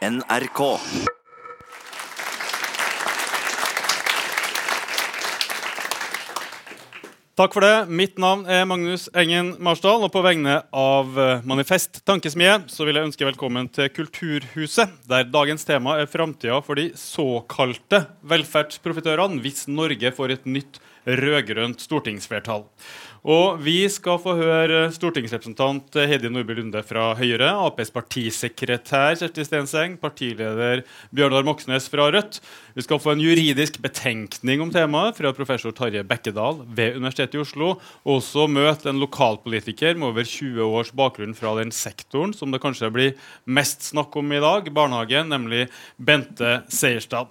NRK. Takk for det. Mitt navn er Magnus Engen Marsdal. Og på vegne av eh, Manifest Tankesmie så vil jeg ønske velkommen til Kulturhuset, der dagens tema er framtida for de såkalte velferdsprofitørene hvis Norge får et nytt rød-grønt stortingsflertall. Og vi skal få høre stortingsrepresentant Heidi Nordby Lunde fra Høyre, Aps partisekretær Kjersti Stenseng, partileder Bjørnar Moxnes fra Rødt. Vi skal få en juridisk betenkning om temaet fra professor Tarje Bekkedal ved Universitetet i Oslo. Og også møte en lokalpolitiker med over 20 års bakgrunn fra den sektoren som det kanskje blir mest snakk om i dag, barnehagen, nemlig Bente Seierstad.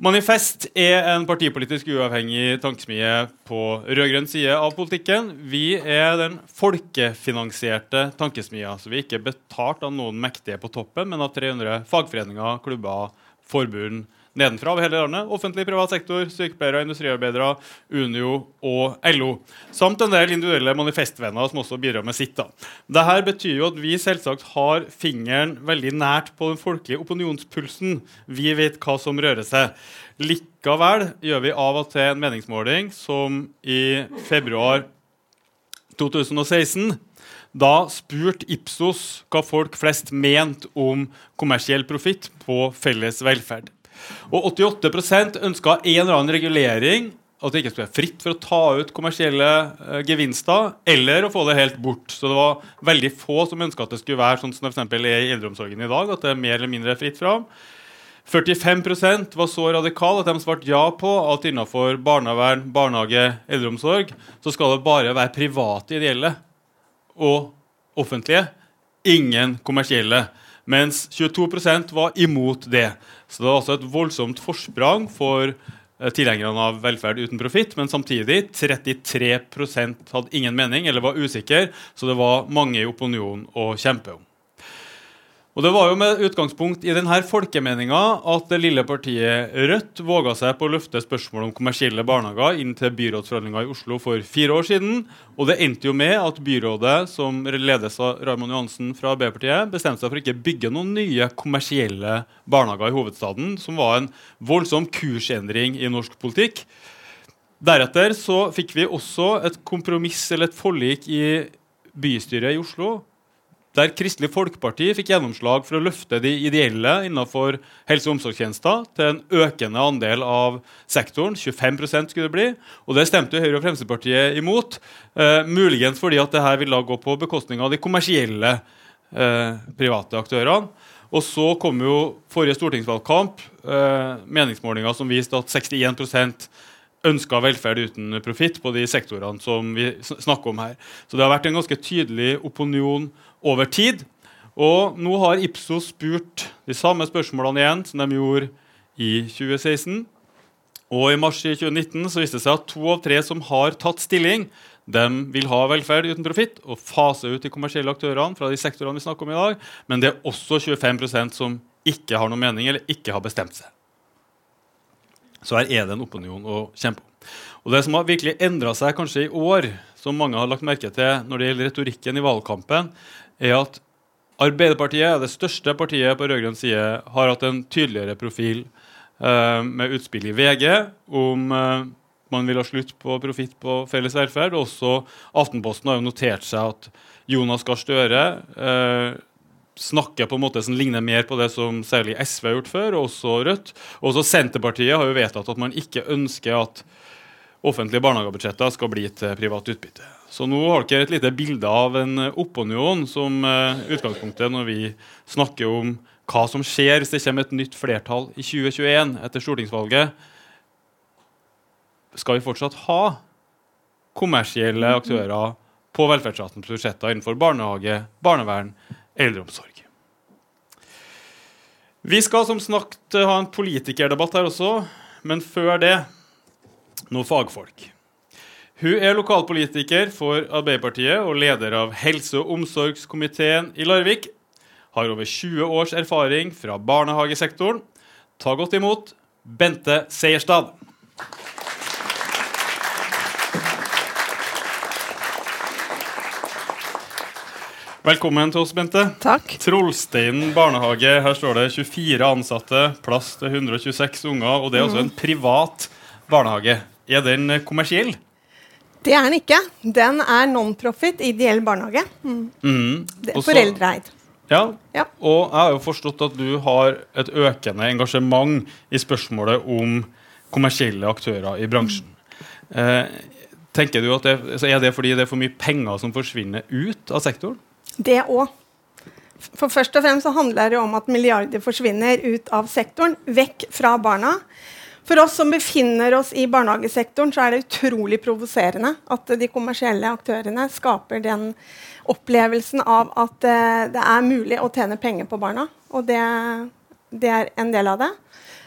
Manifest er en partipolitisk uavhengig tankesmie på rød-grønn side av politikken. Vi er den folkefinansierte tankesmia, så vi er ikke betalt av noen mektige på toppen, men av 300 fagforeninger, klubber, forbund nedenfra over hele landet. Offentlig, privat sektor, sykepleiere, industriarbeidere, Unio og LO. Samt en del individuelle manifestvenner som også bidrar med sitt. Dette betyr jo at vi selvsagt har fingeren veldig nært på den folkelige opinionspulsen. Vi vet hva som rører seg. Likevel gjør vi av og til en meningsmåling som i februar 2016 da spurte Ipsos hva folk flest mente om kommersiell profitt på felles velferd. Og 88% ønska en eller annen regulering. At det ikke skulle være fritt for å ta ut kommersielle eh, gevinster, eller å få det helt bort. Så det var veldig få som ønska at det skulle være sånn som det for er i eldreomsorgen i dag, at det er mer eller mindre fritt fram. 45% var så radikale at de svarte ja på at innenfor barnevern, barnehage, eldreomsorg så skal det bare være private ideelle og offentlige. Ingen kommersielle. Mens 22% var imot det. Så det var altså et voldsomt forsprang for eh, tilhengerne av velferd uten profitt. Men samtidig 33% hadde ingen mening eller var usikre, så det var mange i opinion å kjempe om. Og Det var jo med utgangspunkt i denne folkemeninga at det lille partiet Rødt våga seg på å løfte spørsmålet om kommersielle barnehager inn til byrådsforhandlinga i Oslo for fire år siden. Og det endte jo med at byrådet, som ledes av Raymond Johansen fra Arbeiderpartiet, bestemte seg for ikke bygge noen nye kommersielle barnehager i hovedstaden, som var en voldsom kursendring i norsk politikk. Deretter så fikk vi også et kompromiss eller et forlik i bystyret i Oslo der Kristelig Folkeparti fikk gjennomslag for å løfte de ideelle innenfor helse- og omsorgstjenester til en økende andel av sektoren. 25% skulle det bli. Og det stemte Høyre og Fremskrittspartiet imot. Eh, muligens fordi at dette ville gå på bekostning av de kommersielle eh, private aktørene. Og så kom jo forrige stortingsvalgkamp eh, meningsmålinger som viste at 61% ønska velferd uten profitt på de sektorene som vi snakker om her. Så det har vært en ganske tydelig opinion over tid. Og nå har Ipsos spurt de samme spørsmålene igjen som de gjorde i 2016. Og i mars i 2019 så viste det seg at to av tre som har tatt stilling, de vil ha velferd uten profitt og fase ut de kommersielle aktørene fra de sektorene vi snakker om i dag. Men det er også 25% som ikke har noen mening eller ikke har bestemt seg. Så her er det en opinion å kjempe om. Og Det som har virkelig endra seg kanskje i år, som mange har lagt merke til når det gjelder retorikken i valgkampen, er at Arbeiderpartiet, det største partiet på rød-grønn side, har hatt en tydeligere profil eh, med utspill i VG om eh, man vil ha slutt på profitt på felles velferd. Også Aftenposten har jo notert seg at Jonas Gahr Støre eh, snakker på en måte som ligner mer på det som særlig SV har gjort før, og også Rødt. Også Senterpartiet har jo vedtatt at man ikke ønsker at offentlige barnehagebudsjetter skal bli til privat utbytte. Så nå har dere et lite bilde av en opinion som uh, utgangspunktet når vi snakker om hva som skjer hvis det kommer et nytt flertall i 2021 etter stortingsvalget. Skal vi fortsatt ha kommersielle aktører på velferdsstatens budsjetter innenfor barnehage, barnevern, eldreomsorg? Vi skal som snakket ha en politikerdebatt her også, men før det noen fagfolk. Hun er lokalpolitiker for Arbeiderpartiet og leder av helse- og omsorgskomiteen i Larvik. Har over 20 års erfaring fra barnehagesektoren. Ta godt imot Bente Seierstad. Velkommen til oss, Bente. Takk. Trollsteinen barnehage. Her står det 24 ansatte, plass til 126 unger. Og det er altså en privat barnehage. Er den kommersiell? Det er den ikke. Den er non-profit, ideell barnehage. Mm. Mm. Det er foreldreeid. Ja. Ja. Og jeg har jo forstått at du har et økende engasjement i spørsmålet om kommersielle aktører i bransjen. Eh, tenker du at det, Er det fordi det er for mye penger som forsvinner ut av sektoren? Det òg. For først og fremst så handler det om at milliarder forsvinner ut av sektoren, vekk fra barna. For oss som befinner oss i barnehagesektoren, så er det utrolig provoserende at de kommersielle aktørene skaper den opplevelsen av at uh, det er mulig å tjene penger på barna. Og det, det er en del av det.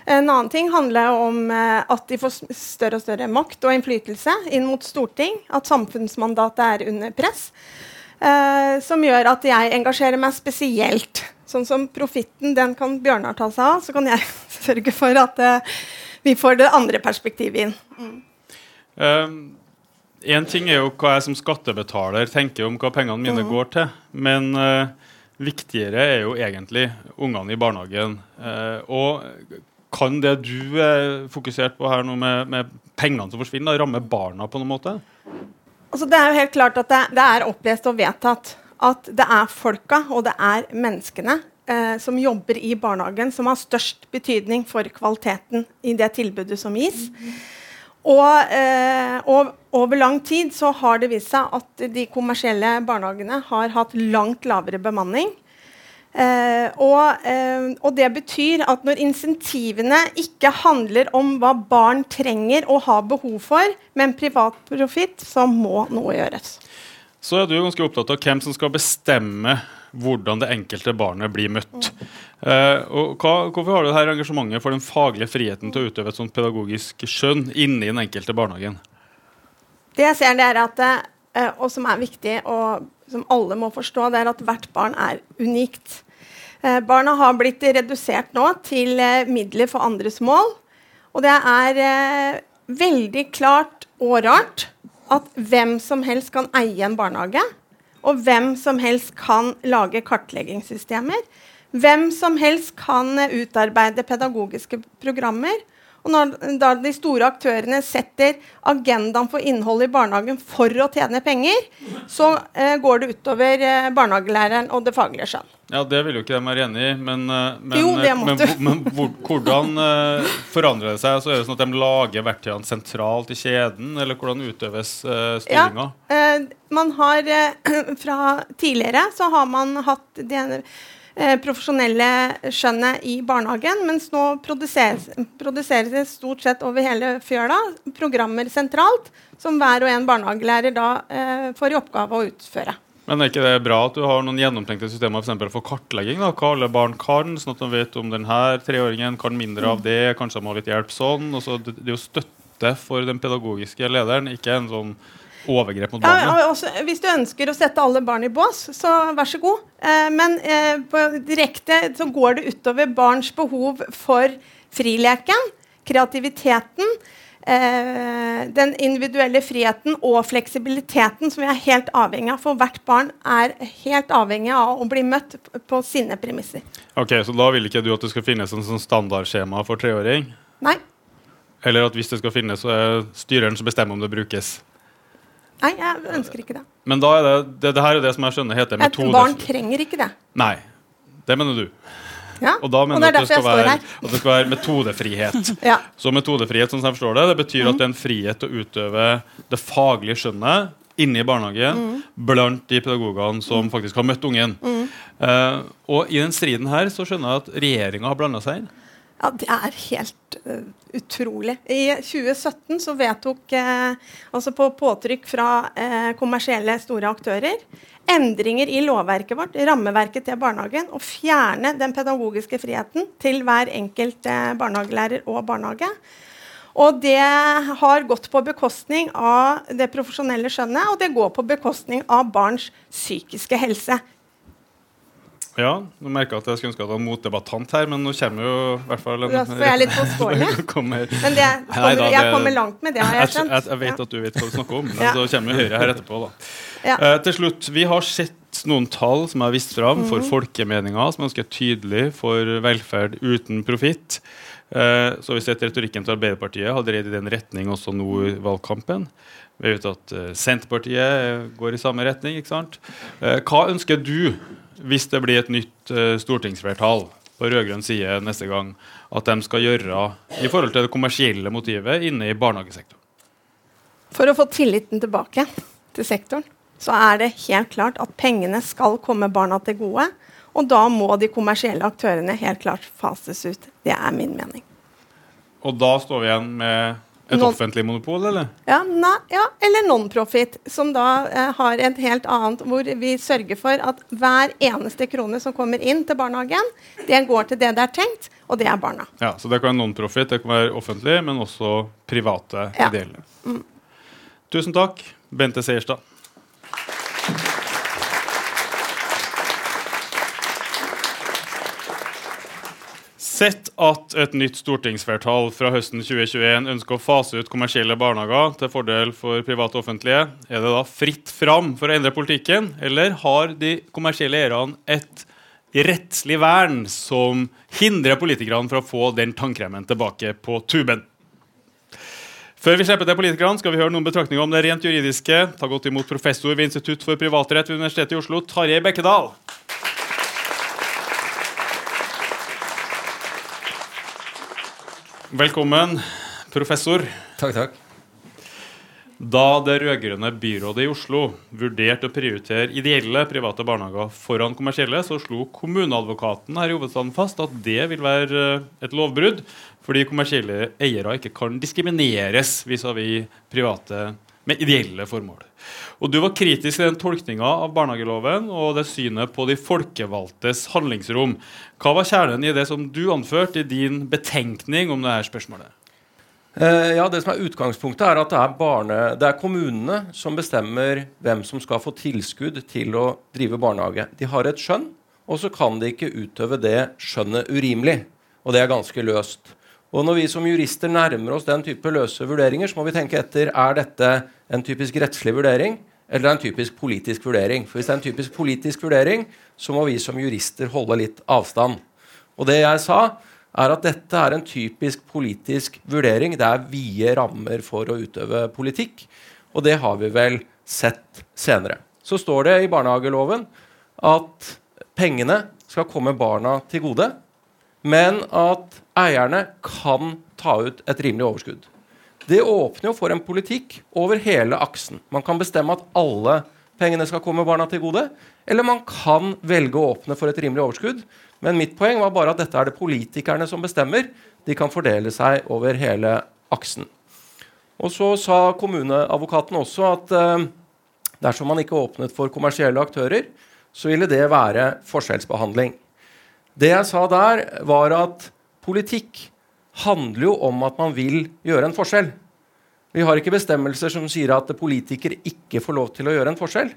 En annen ting handler om eh, at de får større og større makt og innflytelse inn mot storting. At samfunnsmandatet er under press. eh, som gjør at jeg engasjerer meg spesielt. Sånn som profitten, den kan Bjørnar ta seg av. Så kan jeg sørge for at vi får det andre perspektivet inn. Én ting er jo hva jeg som skattebetaler tenker om hva pengene mine går til. Men eh, viktigere er jo egentlig ungene i barnehagen. Eh, og kan det du er fokusert på her nå med, med pengene som forsvinner, ramme barna på noen måte? Altså, det er jo helt klart at det, det er opplest og vedtatt at det er folka og det er menneskene eh, som jobber i barnehagen, som har størst betydning for kvaliteten i det tilbudet som gis. Og, eh, og over lang tid så har det vist seg at de kommersielle barnehagene har hatt langt lavere bemanning. Eh, og, eh, og det betyr at når insentivene ikke handler om hva barn trenger og har behov for, men privat profitt, så må noe gjøres. Så er du ganske opptatt av hvem som skal bestemme hvordan det enkelte barnet blir møtt. Eh, og hva, hvorfor har du dette engasjementet for den faglige friheten til å utøve et sånt pedagogisk skjønn inni den enkelte barnehagen? Det jeg ser, det er at, eh, og som er viktig, og som alle må forstå, det er at hvert barn er unikt. Eh, barna har blitt redusert nå til midler for andres mål. Og det er veldig klart og rart at hvem som helst kan eie en barnehage. Og hvem som helst kan lage kartleggingssystemer. Hvem som helst kan utarbeide pedagogiske programmer. Og når da de store aktørene setter agendaen for innholdet i barnehagen for å tjene penger, så eh, går det utover eh, barnehagelæreren og det faglige skjønn. Ja, Det vil jo ikke de være enig i, men, eh, men, Jo, eh, men, men hvor, hvordan eh, forandrer det seg? Så er det sånn at De lager verktøyene sentralt i kjeden, eller hvordan utøves styringa? Eh, man har Fra tidligere så har man hatt det profesjonelle skjønnet i barnehagen, mens nå produseres, produseres det stort sett over hele fjøla programmer sentralt, som hver og en barnehagelærer da får i oppgave å utføre. Men er ikke det bra at du har noen gjennomtenkte systemer for, for kartlegging? da, Hva alle barn kan, sånn at de vet om denne treåringen kan mindre av det, kanskje de har litt hjelp sånn. og så det, er jo støtte for den pedagogiske lederen, ikke en sånn overgrep mot barnet. Ja, også, hvis du ønsker å sette alle barn i bås, så vær så god. Eh, men eh, på direkte så går det utover barns behov for frileken, kreativiteten, eh, den individuelle friheten og fleksibiliteten som vi er helt avhengig av. For hvert barn er helt avhengig av å bli møtt på sine premisser. Ok, Så da vil ikke du at det skal finnes en sånn standardskjema for treåring? Nei, Eller at hvis det skal finnes, så er styreren som bestemmer om det brukes? nei jeg ønsker ikke det. Men da er det, det, det her er det som jeg skjønner heter Et barn trenger ikke det. Nei, det mener du. Ja? Og da og mener det er at det, skal være, at det skal være metodefrihet. Ja. Så metodefrihet sånn som jeg forstår det, det betyr at det er en frihet til å utøve det faglige skjønnet inne i barnehagen blant de pedagogene som faktisk har møtt ungen. Eh, og i den striden her så skjønner jeg at regjeringa har blanda seg inn. Ja, det er helt uh, utrolig. I 2017 så vedtok, uh, altså på påtrykk fra uh, kommersielle store aktører, endringer i lovverket vårt, rammeverket til barnehagen, å fjerne den pedagogiske friheten til hver enkelt eh, barnehagelærer og barnehage. Og det har gått på bekostning av det profesjonelle skjønnet, og det går på bekostning av barns psykiske helse. Ja, nå merker jeg at jeg skulle ønske at det var motdebattant her, men nå kommer jo i hvert fall en ja, får jeg litt påståelig? kommer, Men det, Nei da, det, jeg kommer langt med det, har jeg skjønt. jeg, jeg vet Ja. at du vet hva du snakker om, men Ja. så kommer jo Høyre her etterpå. da. Ja. Eh, til slutt, Vi har sett noen tall som er vist fram for Mhm. folkemeninga, som er ganske tydelig for velferd uten profitt. Eh, så har vi sett retorikken til Arbeiderpartiet har dreid i den retning også nå i valgkampen. Vi vet at eh, Senterpartiet går i samme retning. ikke sant? Eh, hva ønsker du hvis det blir et nytt eh, stortingsflertall på rød-grønn side neste gang, at de skal gjøre i forhold til det kommersielle motivet inne i barnehagesektoren? For å få tilliten tilbake til sektoren, så er det helt klart at pengene skal komme barna til gode. Og da må de kommersielle aktørene helt klart fases ut. Det er min mening. Og da står vi igjen med et non offentlig monopol, eller? Ja, na, ja, eller non-profit, som da eh, har et helt annet Hvor vi sørger for at hver eneste krone som kommer inn til barnehagen, det går til det det er tenkt, og det er barna. Ja, så det kan være non-profit, det kan være offentlig, men også private Ja. ideelle. Tusen takk, Bente Seierstad. Sett at et nytt stortingsflertall fra høsten 2021 ønsker å fase ut kommersielle barnehager til fordel for private og offentlige, er det da fritt fram for å endre politikken, eller har de kommersielle eierne et rettslig vern som hindrer politikerne fra å få den tannkremen tilbake på tuben? Før vi slipper til politikerne, skal vi høre noen betraktninger om det rent juridiske. Ta godt imot professor ved Institutt for privatrett ved Universitetet i Oslo, Tarjei Bekkedal. Velkommen, professor. Takk, takk. Da det rød-grønne byrådet i Oslo vurderte å prioritere ideelle private barnehager foran kommersielle, så slo kommuneadvokaten her i hovedstaden fast at det vil være eh, et lovbrudd, fordi kommersielle eiere ikke kan diskrimineres vis-à-vis private med ideelle formål. Og Du var kritisk til den tolkninga av barnehageloven og det synet på de folkevalgtes handlingsrom. Hva var kjernen i det som du anførte i din betenkning om dette spørsmålet? Eh, ja, det som er Utgangspunktet er at det er, barne, det er kommunene som bestemmer hvem som skal få tilskudd til å drive barnehage. De har et skjønn, og så kan de ikke utøve det skjønnet urimelig. Og det er ganske løst. Og når vi som jurister nærmer oss den type løse vurderinger, så må vi tenke etter er dette en typisk rettslig vurdering eller en typisk politisk vurdering. For hvis det er en typisk politisk vurdering, så må vi som jurister holde litt avstand. Og det jeg sa, er at dette er en typisk politisk vurdering. Det er vide rammer for å utøve politikk, og det har vi vel sett senere. Så står det i barnehageloven at pengene skal komme barna til gode, men at eierne kan ta ut et rimelig overskudd. Det åpner jo for en politikk over hele aksen. Man kan bestemme at alle pengene skal komme barna til gode, eller man kan velge å åpne for et rimelig overskudd. Men mitt poeng var bare at dette er det politikerne som bestemmer. De kan fordele seg over hele aksen. Og så sa kommuneadvokaten også at eh, dersom man ikke åpnet for kommersielle aktører, så ville det være forskjellsbehandling. Det jeg sa der, var at politikk handler jo om at man vil gjøre en forskjell. Vi har ikke bestemmelser som sier at politikere ikke får lov til å gjøre en forskjell.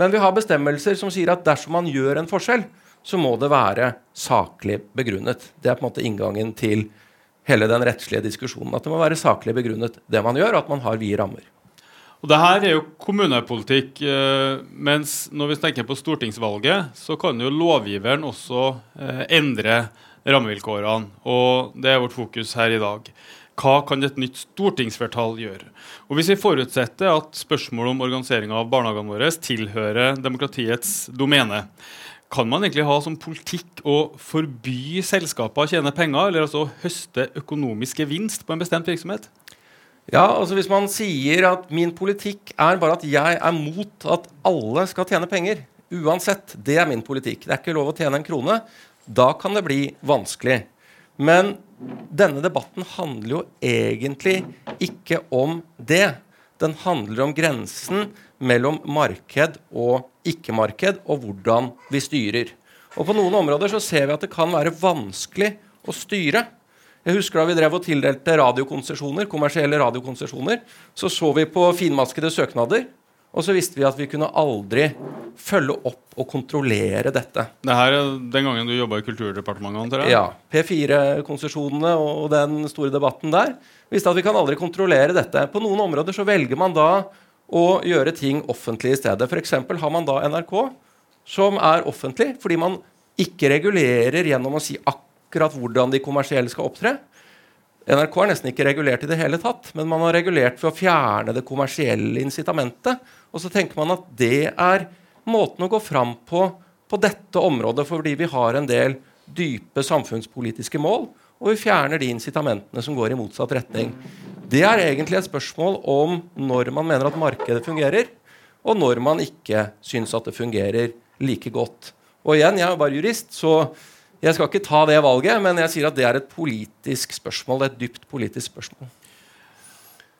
Men vi har bestemmelser som sier at dersom man gjør en forskjell, så må det være saklig begrunnet. Det er på en måte inngangen til hele den rettslige diskusjonen. At det må være saklig begrunnet, det man gjør, og at man har vide rammer. Og det her er jo kommunepolitikk, eh, mens når vi tenker på stortingsvalget, så kan jo lovgiveren også eh, endre rammevilkårene. Og det er vårt fokus her i dag. Hva kan et nytt stortingsflertall gjøre? Og Hvis vi forutsetter at spørsmålet om organisering av barnehagene våre tilhører demokratiets domene, kan man egentlig ha som politikk å forby selskaper å tjene penger, eller altså høste økonomisk gevinst på en bestemt virksomhet? Ja, altså Hvis man sier at min politikk er bare at jeg er mot at alle skal tjene penger, uansett, det er min politikk, det er ikke lov å tjene en krone, da kan det bli vanskelig. Men denne debatten handler jo egentlig ikke om det. Den handler om grensen mellom marked og ikke-marked, og hvordan vi styrer. Og På noen områder så ser vi at det kan være vanskelig å styre. Jeg husker Da vi drev og tildelte radiokonsesjoner, kommersielle radiokonsesjoner, så så vi på finmaskede søknader, og så visste vi at vi kunne aldri følge opp og kontrollere dette. Det her er den gangen du jobba i Kulturdepartementet? antar jeg? Ja, P4-konsesjonene og den store debatten der visste at vi kan aldri kontrollere dette. På noen områder så velger man da å gjøre ting offentlig i stedet. F.eks. har man da NRK, som er offentlig, fordi man ikke regulerer gjennom å si akkurat hvordan de kommersielle skal opptre. NRK er nesten ikke regulert i det hele tatt, men man har regulert ved å fjerne det kommersielle incitamentet. Og så tenker man at det er måten å gå fram på på dette området, fordi vi har en del dype samfunnspolitiske mål, og vi fjerner de incitamentene som går i motsatt retning. Det er egentlig et spørsmål om når man mener at markedet fungerer, og når man ikke syns at det fungerer like godt. Og igjen, jeg er bare jurist, så jeg skal ikke ta det valget, men jeg sier at det er et politisk spørsmål. Det er et dypt politisk spørsmål.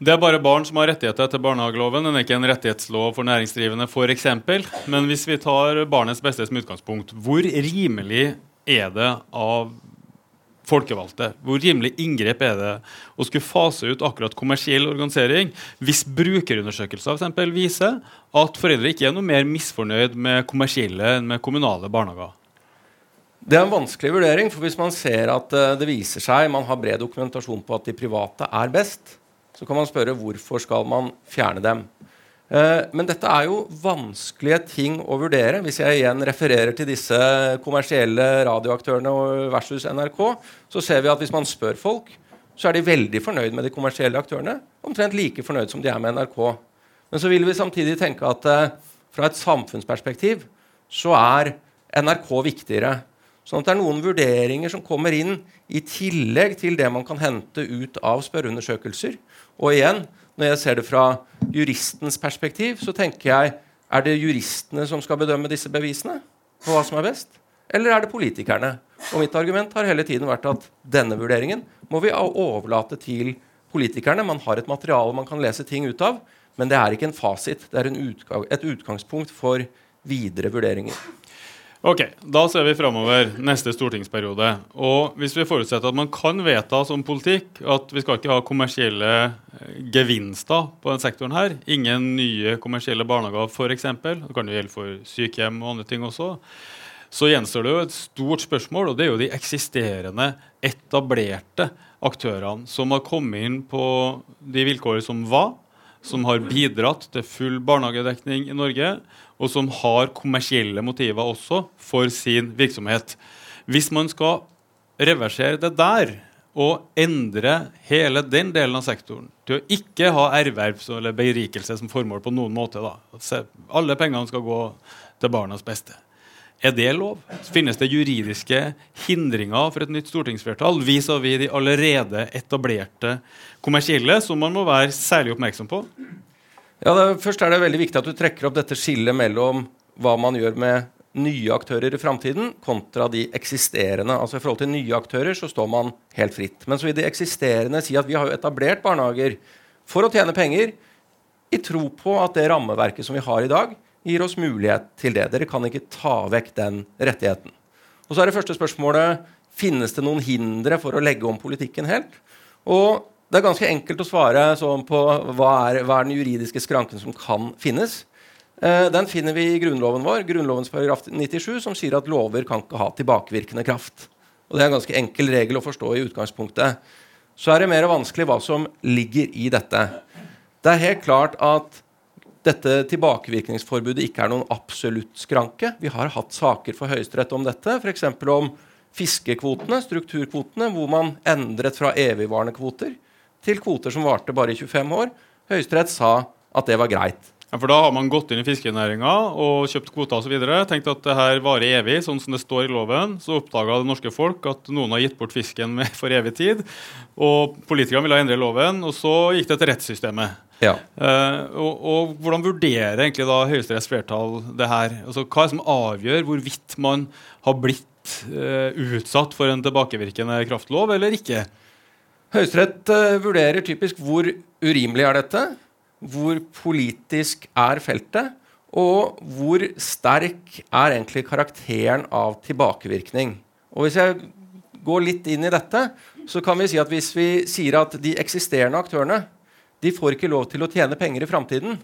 Det er bare barn som har rettigheter etter barnehageloven. Den er ikke en rettighetslov for næringsdrivende, f.eks. Men hvis vi tar barnets beste som utgangspunkt, hvor rimelig er det av folkevalgte? Hvor rimelig inngrep er det å skulle fase ut akkurat kommersiell organisering hvis brukerundersøkelser f.eks. viser at foreldre ikke er noe mer misfornøyd med kommersielle enn med kommunale barnehager? Det er en vanskelig vurdering, for hvis man ser at uh, det viser seg man har bred dokumentasjon på at de private er best, så kan man spørre hvorfor skal man fjerne dem. Uh, men dette er jo vanskelige ting å vurdere. Hvis jeg igjen refererer til disse kommersielle radioaktørene versus NRK, så ser vi at hvis man spør folk, så er de veldig fornøyd med de kommersielle aktørene. Omtrent like fornøyd som de er med NRK. Men så vil vi samtidig tenke at uh, fra et samfunnsperspektiv så er NRK viktigere. Sånn at det er noen vurderinger som kommer inn i tillegg til det man kan hente ut av spørreundersøkelser. Og igjen, når jeg ser det fra juristens perspektiv, så tenker jeg er det juristene som skal bedømme disse bevisene på hva som er best? Eller er det politikerne? Og mitt argument har hele tiden vært at denne vurderingen må vi overlate til politikerne. Man har et materiale man kan lese ting ut av, men det er ikke en fasit. Det er utgang, et utgangspunkt for videre vurderinger. Ok, Da ser vi framover neste stortingsperiode. Og Hvis vi forutsetter at man kan vedta som politikk at vi skal ikke ha kommersielle eh, gevinster på den sektoren her, ingen nye kommersielle barnehager f.eks., det kan jo gjelde for sykehjem og andre ting også, så gjenstår det jo et stort spørsmål, og det er jo de eksisterende, etablerte aktørene som har kommet inn på de vilkårene som var, som har bidratt til full barnehagedekning i Norge, og som har kommersielle motiver også for sin virksomhet. Hvis man skal reversere det der og endre hele den delen av sektoren til å ikke ha erverv eller berikelse som formål på noen måte, da. alle pengene skal gå til barnas beste. Er det lov? Finnes det juridiske hindringer for et nytt stortingsflertall vis-à-vis de allerede etablerte kommersielle, som man må være særlig oppmerksom på? Ja, det, Først er det veldig viktig at du trekker opp dette skillet mellom hva man gjør med nye aktører i framtiden kontra de eksisterende. Altså I forhold til nye aktører så står man helt fritt. Men så vil de eksisterende si at vi har jo etablert barnehager for å tjene penger i tro på at det rammeverket som vi har i dag, gir oss mulighet til det. Dere kan ikke ta vekk den rettigheten. Og så er det første spørsmålet finnes det noen hindre for å legge om politikken helt. Og det er ganske enkelt å svare sånn på hva er, hva er, den juridiske skranken som kan finnes. Eh, den finner vi i grunnloven vår, grunnlovens paragraf 97, som sier at lover kan ikke ha tilbakevirkende kraft. Og Det er en ganske enkel regel å forstå i utgangspunktet. Så er det mer vanskelig hva som ligger i dette. Det er helt klart at dette tilbakevirkningsforbudet ikke er noen absolutt skranke. Vi har hatt saker for Høyesterett om dette, f.eks. om fiskekvotene, strukturkvotene, hvor man endret fra evigvarende kvoter til kvoter som varte bare i 25 år. Høyesterett sa at det var greit. Ja, for Da har man gått inn i fiskenæringa og kjøpt kvoter osv. Tenkt at det her varer evig, sånn som det står i loven. Så oppdaga det norske folk at noen har gitt bort fisken med for evig tid. Og politikerne ville endre loven, og så gikk det til rettssystemet. Ja. Uh, og, og, Hvordan vurderer egentlig da Høyesteretts flertall det her? Altså, hva er det som avgjør hvorvidt man har blitt uh, utsatt for en tilbakevirkende kraftlov eller ikke? Høyesterett uh, vurderer typisk hvor urimelig er dette, hvor politisk er feltet, og hvor sterk er egentlig karakteren av tilbakevirkning. Og Hvis jeg går litt inn i dette, så kan vi si at hvis vi sier at de eksisterende aktørene de får ikke lov til å tjene penger i framtiden,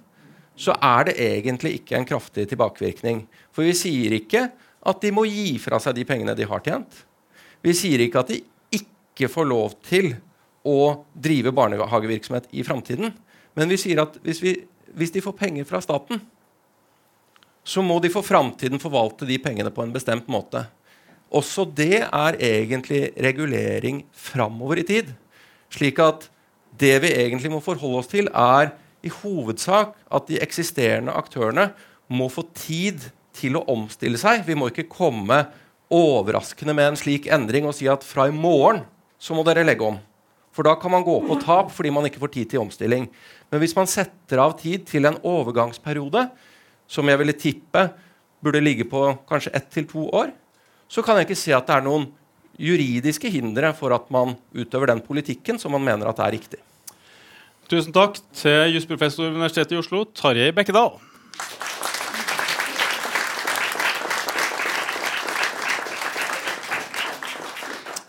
så er det egentlig ikke en kraftig tilbakevirkning. For vi sier ikke at de må gi fra seg de pengene de har tjent. Vi sier ikke at de ikke får lov til å drive barnehagevirksomhet i framtiden. Men vi sier at hvis vi hvis de får penger fra staten, så må de for framtiden forvalte de pengene på en bestemt måte. Også det er egentlig regulering framover i tid. Slik at det vi egentlig må forholde oss til, er i hovedsak at de eksisterende aktørene må få tid til å omstille seg. Vi må ikke komme overraskende med en slik endring og si at fra i morgen så må dere legge om. For da kan man gå på tap fordi man ikke får tid til omstilling. Men hvis man setter av tid til en overgangsperiode, som jeg ville tippe burde ligge på kanskje ett til to år, så kan jeg ikke se at det er noen juridiske hindre for at man utøver den politikken som man mener at er riktig. Tusen takk til jusprofessor ved Universitetet i Oslo, Tarjei Bekkedal.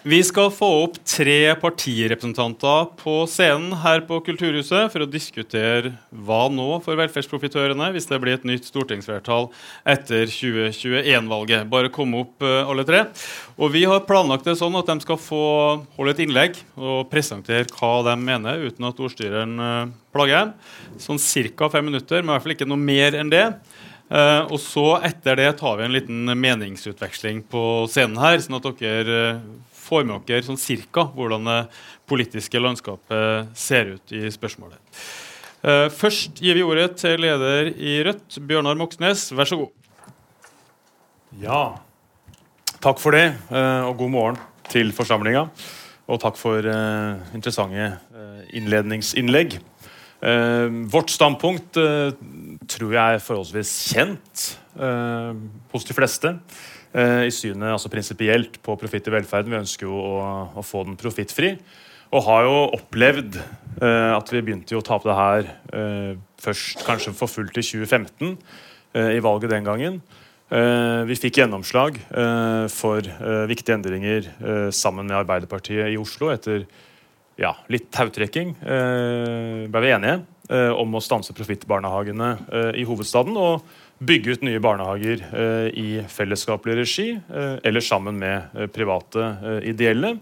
Vi skal få opp tre partirepresentanter på scenen her på Kulturhuset for å diskutere hva nå for velferdsprofitørene hvis det blir et nytt stortingsflertall etter 2021-valget. Bare kom opp uh, alle tre. Og Vi har planlagt det sånn at de skal få holde et innlegg og presentere hva de mener, uten at ordstyreren uh, plager. Sånn ca. fem minutter, men i hvert fall ikke noe mer enn det. Uh, og så Etter det tar vi en liten meningsutveksling på scenen her, sånn at dere får med dere sånn cirka hvordan det politiske landskapet ser ut i spørsmålet. Uh, først gir vi ordet til leder i Rødt, Bjørnar Moxnes. Vær så god. Ja, takk for det, uh, og god morgen til forsamlinga. Og takk for uh, interessante innledningsinnlegg. vårt standpunkt tror jeg er forholdsvis kjent hos de fleste. Eh, i synet altså prinsipielt på profitt i velferden. Vi ønsker jo å, å få den profittfri. Og har jo opplevd eh, at vi begynte å ta opp det her eh, først kanskje for fullt i 2015, eh, i valget den gangen. vi fikk gjennomslag for viktige endringer sammen med Arbeiderpartiet i Oslo etter ja, litt tautrekking. ble vi enige om å stanse profittbarnehagene i hovedstaden. og bygge ut nye barnehager eh, i fellesskapelig regi eh, eller sammen med eh, private ideelle.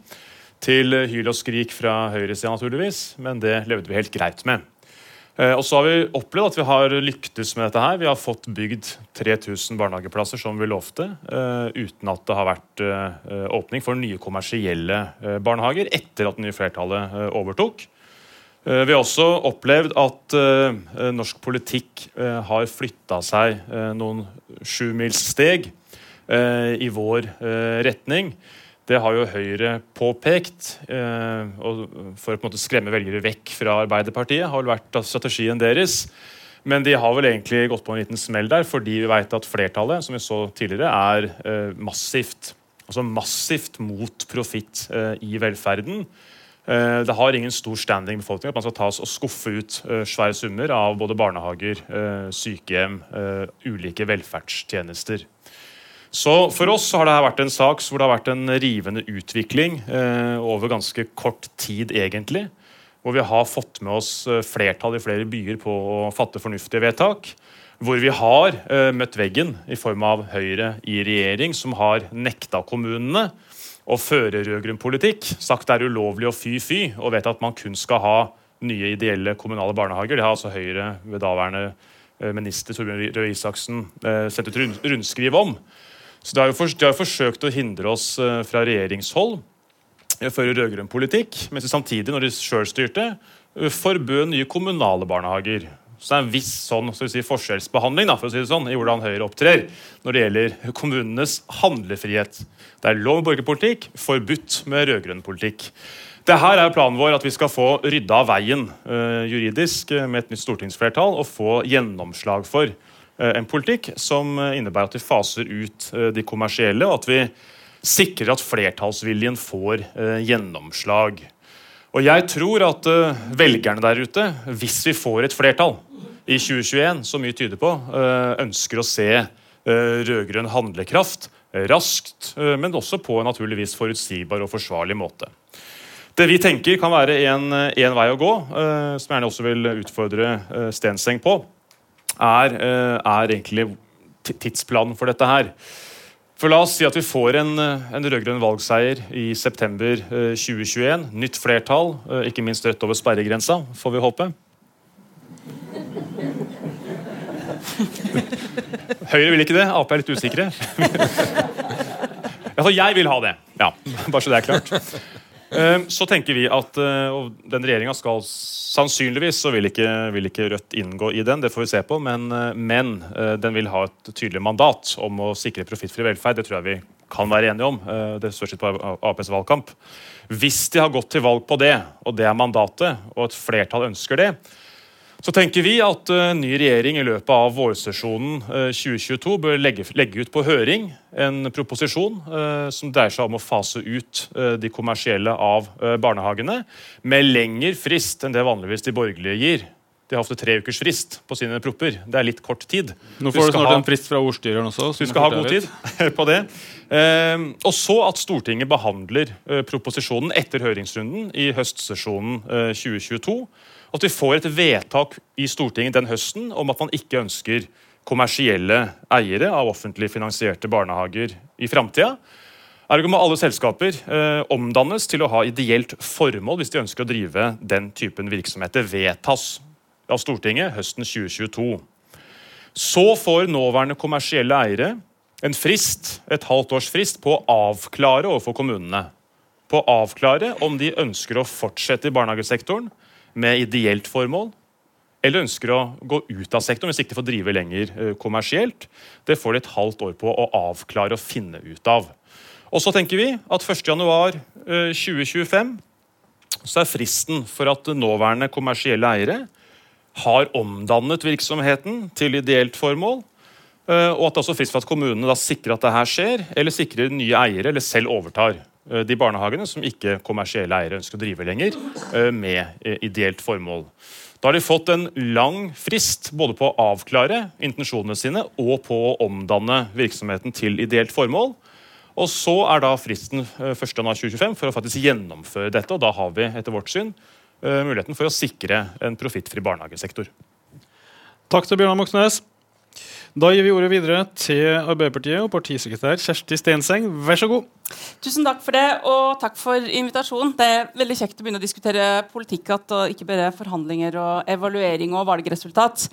Til hyl og skrik fra høyresida, naturligvis, men det levde vi helt greit med. Og så har vi opplevd at vi har lyktes med dette. her. Vi har fått bygd 3000 barnehageplasser som vi lovte, uten at det har vært åpning for nye kommersielle barnehager etter at det nye flertallet overtok. Eh, vi har også opplevd at uh, norsk politikk uh, har flytta seg noen sjumilssteg i vår retning. Det har jo Høyre påpekt. For å skremme velgere vekk fra Arbeiderpartiet har vel vært strategien deres. Men de har vel egentlig gått på en liten smell der, fordi vi vet at flertallet som vi så tidligere, er massivt, altså massivt mot profitt i velferden. Eh, det har ingen stor standing i befolkningen at man skal ta oss og skuffe ut eh, svære summer av både barnehager, eh, sykehjem, ulike velferdstjenester. Så For oss har det vært en sak hvor det har vært en rivende utvikling over ganske kort tid, egentlig. Hvor vi har fått med oss flertall i flere byer på å fatte fornuftige vedtak. Hvor vi har møtt veggen i form av Høyre i regjering, som har nekta kommunene å føre rød-grønn politikk, sagt det er ulovlig å fy-fy, og vet at man kun skal ha nye ideelle kommunale barnehager. Det har altså Høyre ved daværende eh, minister Torbjørn Røe Isaksen eh, sendt ut rundskriv om. Så De har jo, de har forsøkt å hindre oss eh, fra regjeringshold i å føre rød-grønn politikk, mens de samtidig, når de sjøl styrte, forbød nye kommunale barnehager. Så det er en viss sånn, så si, forskjellsbehandling da, for å si det sånn, i hvordan Høyre opptrer når det gjelder kommunenes handlefrihet. Det er lov med borgerpolitikk, forbudt med rød-grønn politikk. Det her er planen vår at vi skal få rydda av veien uh, juridisk uh, med et nytt stortingsflertall og få gjennomslag for uh, en politikk som innebærer at vi faser ut de kommersielle, og at vi sikrer at flertallsviljen får gjennomslag. Og jeg tror at uh, velgerne der ute, hvis vi får et flertall i 2021, som mye tyder på, uh, ønsker å se uh, rød-grønn handlekraft raskt, men også på en naturligvis forutsigbar og forsvarlig måte. Det vi tenker kan være en vei å gå, som jeg gjerne også vil utfordre Stenseng på, er, er egentlig tidsplanen for dette her. For La oss si at vi får en, en rød-grønn valgseier i september 2021. Eh, Nytt flertall, eh, ikke minst rett over sperregrensa, får vi håpe. Høyre vil ikke det. Ap er litt usikre. jeg vil ha det. Ja, Bare så det er klart. Eh, så tenker vi at eh, den regjeringa skal Sannsynligvis så vil ikke, vil ikke, Rødt inngå i den, det får vi se på, men, eh, men den vil ha et tydelig mandat om å sikre profittfri velferd. Det tror jeg vi kan være enige om. Det står ikke på Aps valgkamp. Hvis de har gått til valg på det, og det er mandatet, og et flertall ønsker det, så tenker vi at uh, ny regjering i løpet av vårsesjonen uh, 2022 bør legge, legge, ut på høring en proposisjon uh, som dreier seg om å fase ut de kommersielle av barnehagene, med lengre frist enn det vanligvis de borgerlige gir. De har ofte tre ukers frist på sine propper. Det er litt kort tid. Nå får du snart ha, en frist fra ordstyreren også. Du skal ha god tid på det. Eh, og så at Stortinget behandler eh, proposisjonen etter høringsrunden i høstsesjonen eh, 2022 at vi får et vedtak i Stortinget den høsten om at man ikke ønsker kommersielle eiere av offentlig finansierte barnehager i framtida. Ergo må alle selskaper eh, omdannes til å ha ideelt formål hvis de ønsker å drive den typen virksomhet. Det vedtas av Stortinget høsten 2022. Så får nåværende kommersielle eiere en frist, et halvt års frist på å avklare overfor kommunene. På å avklare om de ønsker å fortsette i barnehagesektoren med ideelt formål, eller ønsker å gå ut av sektoren hvis ikke de får drive lenger eh, kommersielt. Det får de et halvt år på å avklare og finne ut av. Og så tenker vi at 1.1.2025 eh, så er fristen for at nåværende kommersielle eiere har omdannet virksomheten til ideelt formål. Eh, og at det er også frist for at kommunene da sikrer at det her skjer, eller sikrer nye eiere, eller selv overtar. Eh, de barnehagene som ikke kommersielle eiere ønsker å drive lenger, eh, med eh, ideelt formål. Da har de fått en lang frist både på å avklare intensjonene sine og på å omdanne virksomheten til ideelt formål. Og Så er da fristen 1.1.2025 for å faktisk gjennomføre dette. og Da har vi etter vårt syn muligheten for å sikre en profittfri barnehagesektor. Takk til Bjørnar Moxnes. Da gir vi ordet videre til Arbeiderpartiet og partisekretær Kjersti Stenseng. Vær så god. Tusen takk for det, og takk for invitasjonen. Det er veldig kjekt å begynne å diskutere politikk og ikke bare forhandlinger og evaluering og valgresultat.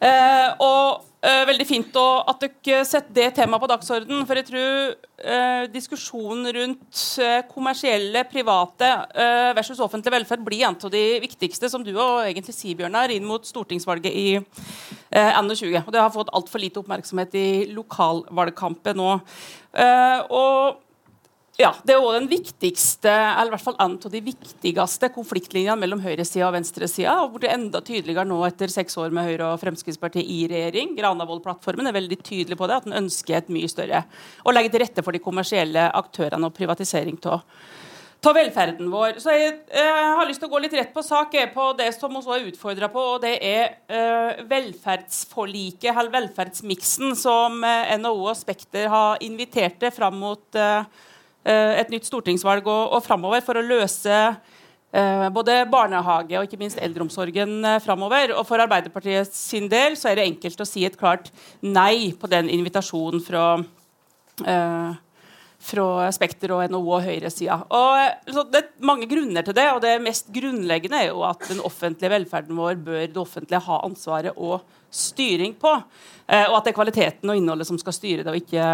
Eh, og eh, veldig fint å, at dere setter det temaet på dagsordenen. For jeg tror uh, diskusjonen rundt uh, kommersielle, private versus offentlig velferd blir en av de viktigste, som du og egentlig Sibjørnar, inn mot stortingsvalget i uh, 20. Og det har fått altfor lite oppmerksomhet i lokalvalgkampen nå. og ja, Det er også den viktigste, eller i hvert fall en av de viktigste konfliktlinjene mellom høyresida og venstresida. Og hvor er enda tydeligere nå etter seks år med Høyre og Fremskrittspartiet i regjering. Granavolden-plattformen er veldig tydelig på det, at den ønsker et mye større å legge til rette for de kommersielle aktørene og privatisering av velferden vår. Så jeg, jeg, har lyst til å gå litt rett på sak på det som også er utfordra på, og det er uh, velferdsforliket, eller velferdsmiksen, som uh, NHO og Spekter har invitert til fram mot Eh, et nytt stortingsvalg og, og framover for å løse eh, både barnehage og ikke minst eldreomsorgen eh, framover. Og for Arbeiderpartiet sin del så er det enkelt å si et klart nei på den invitasjonen fra eh, fra Spekter og NHO og høyresida. Det er mange grunner til det, og det mest grunnleggende er jo at den offentlige velferden vår bør det offentlige ha ansvaret og styring på. Eh, og at det er kvaliteten og innholdet som skal styre det, og ikke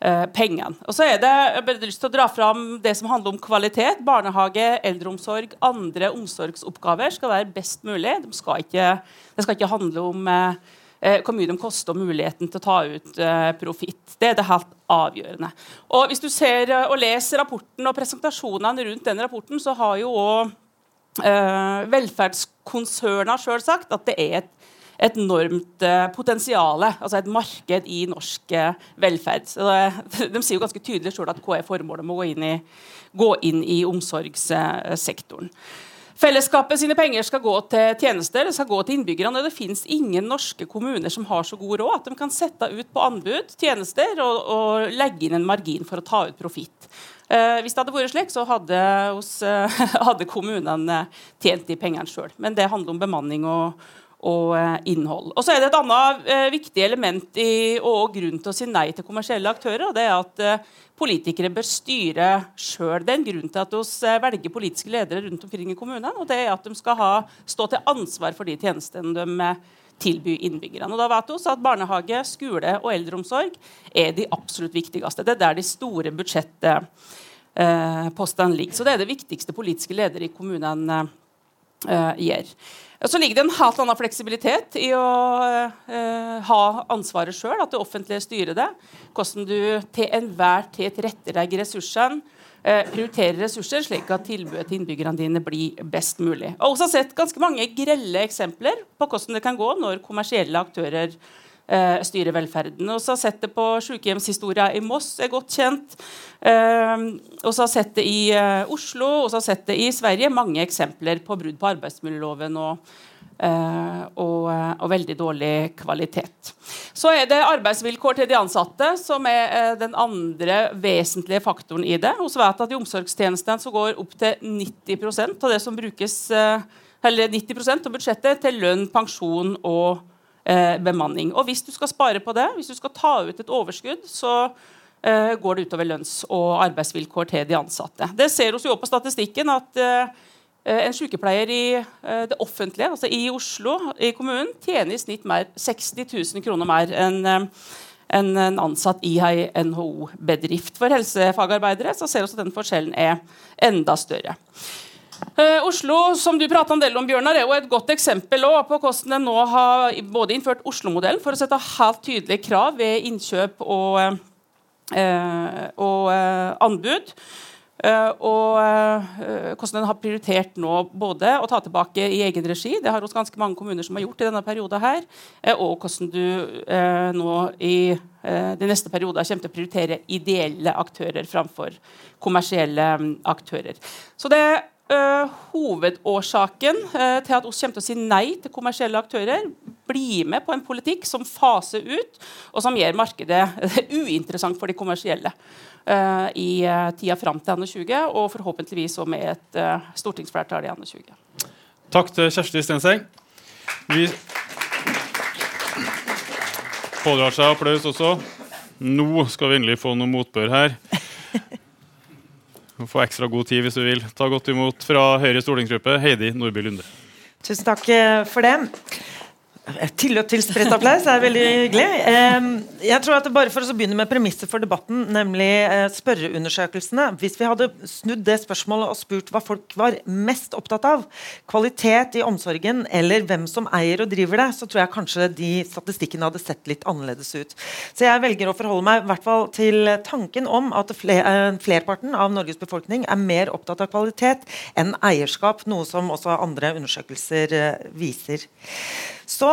eh, pengene. Og så er det, Jeg har lyst til å dra fram det som handler om kvalitet. Barnehage, eldreomsorg, andre omsorgsoppgaver skal være best mulig. De skal ikke, det skal ikke handle om eh, eh hvor mye de koster og muligheten til å ta ut eh, profitt. Det er det helt avgjørende. Og Hvis du ser eh, og leser rapporten og presentasjonene rundt den rapporten, så har jo òg eh, velferdskonsernene sjøl sagt at det er et enormt uh, potensial, altså et marked i norsk uh, velferd. Det, de sier jo ganske tydelig selv at hva er formålet med å gå inn i, gå inn i omsorgssektoren. Fellesskapet sine penger skal gå til tjenester, skal gå til innbyggerne. Det finnes ingen norske kommuner som har så god råd at de kan sette ut på anbud tjenester og, og legge inn en margin for å ta ut profitt. Eh, hvis det hadde vært slik, så hadde, hos, hadde kommunene tjent de pengene sjøl. Men det handler om bemanning og, og eh, innhold. Og så er det Et annet eh, viktig element i, og grunn til å si nei til kommersielle aktører. det er at eh, Politikere bør styre sjøl. Det er en grunn til at vi velger politiske ledere rundt omkring i kommunene. og det er at De skal ha, stå til ansvar for de tjenestene de, tilby innbyggerne. Og da vet vi at Barnehage, skole og eldreomsorg er de absolutt viktigste. Det er der de store budsjettpostene ligger. Så det er det viktigste politiske ledere i kommunene gjør. Så ligger det en helt annen fleksibilitet i å eh, ha ansvaret sjøl, at det offentlige styrer det. Hvordan du til enhver tid tilrettelegger ressursene, eh, prioriterer ressurser, slik at tilbudet til innbyggerne dine blir best mulig. Og også sett ganske mange grelle eksempler på hvordan det kan gå når kommersielle aktører uh, styre velferden. Så har sett det på sykehjemshistoria i Moss, er godt kjent. Og så har sett det i eh, Oslo og har sett det i Sverige. Mange eksempler på brudd på arbeidsmiljøloven og, og, og, veldig dårlig kvalitet. Så er det arbeidsvilkår til de ansatte som er den andre vesentlige faktoren i det. Så vet at I omsorgstjenestene så går opp til 90% av det som brukes eller 90% av budsjettet til lønn, pensjon og eh, bemanning. Og Hvis du skal spare på det, hvis du skal ta ut et overskudd, så eh, går det utover lønns- og arbeidsvilkår til de ansatte. Det ser vi jo på statistikken at eh, en sykepleier i eh, det offentlige, altså i Oslo i kommunen, tjener i snitt mer, 60 000 kroner mer eh, enn en ansatt i ei NHO-bedrift. For helsefagarbeidere så ser vi at den forskjellen er enda større. Uh, Oslo som du en del om, Bjørnar, er jo et godt eksempel på hvordan en nå har både innført Oslo-modellen for å sette helt tydelige krav ved innkjøp og, uh, og uh, anbud. og hvordan en har prioritert nå både å ta tilbake i egen regi, det har også ganske mange kommuner som har gjort i denne perioden her, og hvordan du nå i de neste perioder kommer til å prioritere ideelle aktører framfor kommersielle um, aktører. Så det Uh, hovedårsaken uh, til at oss kommer til å si nei til kommersielle aktører, bli med på en politikk som faser ut, og som gjør markedet uinteressant for de kommersielle uh, i tida fram til 2020, og forhåpentligvis også med et stortingsflertall i 2020. Takk til Kjersti Stenseng. Vi pådrar seg applaus også. Nå skal vi endelig få noe motbør her. Få ekstra god tid hvis du vil. Ta godt imot fra Høyre stortingsgruppe, Heidi Nordby Lunde. Tusen takk eh, for det. Tilløp til spredt applaus er veldig hyggelig. Jeg tror at Bare for å begynne med premisset for debatten, nemlig eh, spørreundersøkelsene. Hvis vi hadde snudd det spørsmålet og spurt hva folk var mest opptatt av, kvalitet i omsorgen eller hvem som eier og driver det, så tror jeg kanskje de statistikkene hadde sett litt annerledes ut. Så jeg velger å forholde meg i hvert fall til tanken om at eh, flerparten av Norges befolkning er mer opptatt av kvalitet enn eierskap, noe som også andre undersøkelser eh, viser. Så,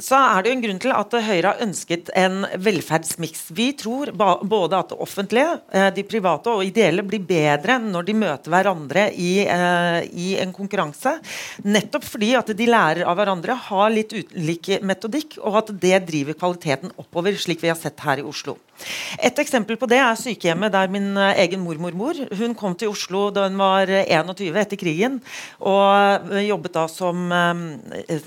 så, er det jo en grunn til at Høyre har ønsket en velferdsmiks. Vi tror både at det offentlige, eh, de private og ideelle blir bedre når de møter hverandre i, uh, i en konkurranse. Nettopp fordi at de lærer av hverandre, har litt ulik metodikk, og at det driver kvaliteten oppover, slik vi har sett her i Oslo. Et eksempel på det er sykehjemmet der min egen egen mormormor Hun kom til Oslo da hun var 21 eh, etter krigen, og eh, jobbet da som,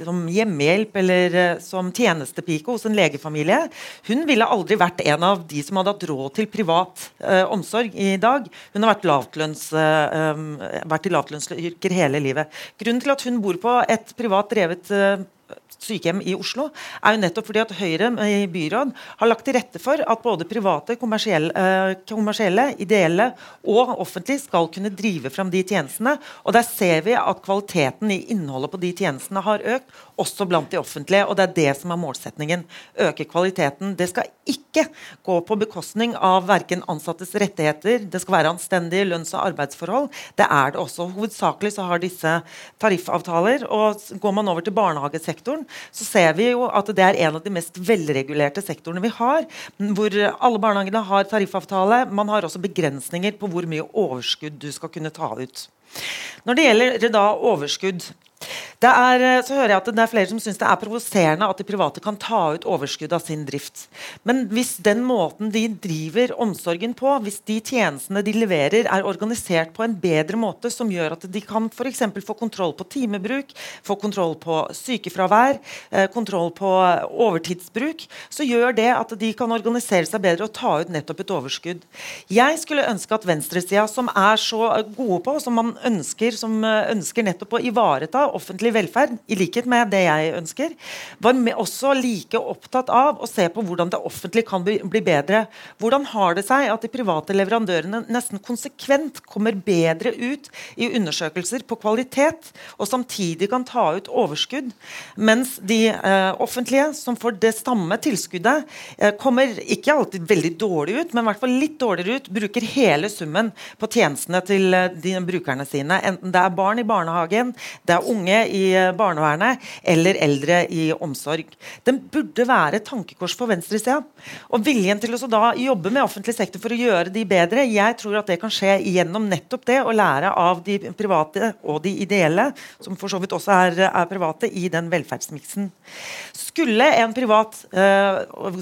som hjemmehjelp eller som tjenestepike hos en legefamilie. Hun ville aldri vært en av de som hadde hatt råd til privat uh, omsorg i dag. Hun har vært, lavtlønns, uh, vært i lavtlønnsyrker hele livet. Grunnen til at hun bor på et privat drevet uh, sykehjem i Oslo, er jo nettopp fordi at Høyre i byråd har lagt til rette for at både private, kommersielle, eh, kommersielle ideelle og offentlige skal kunne drive fram de tjenestene. Og der ser vi at kvaliteten i innholdet på de tjenestene har økt, også blant de offentlige. Og det er det som er målsetningen. Øke kvaliteten. Det skal ikke gå på bekostning av verken ansattes rettigheter, det skal være anstendige lønns- og arbeidsforhold. Det er det også. Hovedsakelig så har disse tariffavtaler. Og går man over til barnehagesektoren, så ser vi jo at det er en av de mest velregulerte sektorene vi har. Hvor alle barnehagene har tariffavtale. Man har også begrensninger på hvor mye overskudd du skal kunne ta ut. Når det gjelder da overskudd er, eh, så hører jeg at Det er flere som syns det er provoserende at de private kan ta ut overskudd av sin drift. Men hvis den måten de driver omsorgen på, hvis de tjenestene de leverer, er organisert på en bedre måte, som gjør at de kan f.eks. få kontroll på timebruk, få kontroll på sykefravær, eh, kontroll på overtidsbruk, så gjør det at de kan organisere seg bedre og ta ut nettopp et overskudd. Jeg skulle ønske at venstresida, som er så gode på, som man ønsker, som ønsker nettopp å ivareta offentlig velferd, i likhet med det jeg ønsker, var også like opptatt av å se på hvordan det offentlige kan bli, bli bedre. Hvordan har det seg at de private leverandørene nesten konsekvent kommer bedre ut i undersøkelser på kvalitet, og samtidig kan ta ut overskudd, mens de eh, offentlige, som får det samme tilskuddet, eh, kommer ikke alltid veldig dårlig ut, men i hvert fall litt dårligere ut, bruker hele summen på tjenestene til eh, de brukerne sine. Enten det er barn i barnehagen, det er unge i eh, barnevernet eller eldre i omsorg. Den burde være et tankekors for venstresida. Og viljen til å da jobbe med offentlig sektor for å gjøre de bedre, jeg tror at det kan skje gjennom nettopp det å lære av de private og de ideelle, som for så vidt også er, er private, i den velferdsmiksen. Skulle en privat eh,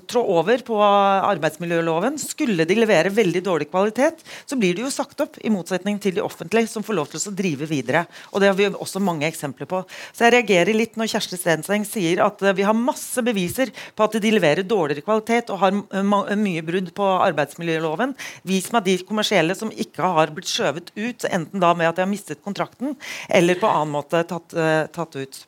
trå over på arbeidsmiljøloven, skulle de levere veldig dårlig kvalitet, så blir de jo sagt opp, i motsetning til de offentlige, som får lov til å drive videre. Og Det har vi også mange eksempler på. Så jeg reagerer litt når Kjersti Stenseng sier at uh, vi har masse beviser på at de leverer dårligere kvalitet og har mye brudd på arbeidsmiljøloven. Vis meg de kommersielle som ikke har blitt skjøvet ut, enten da med at de har mistet kontrakten, eller på annen måte tatt, tatt ut.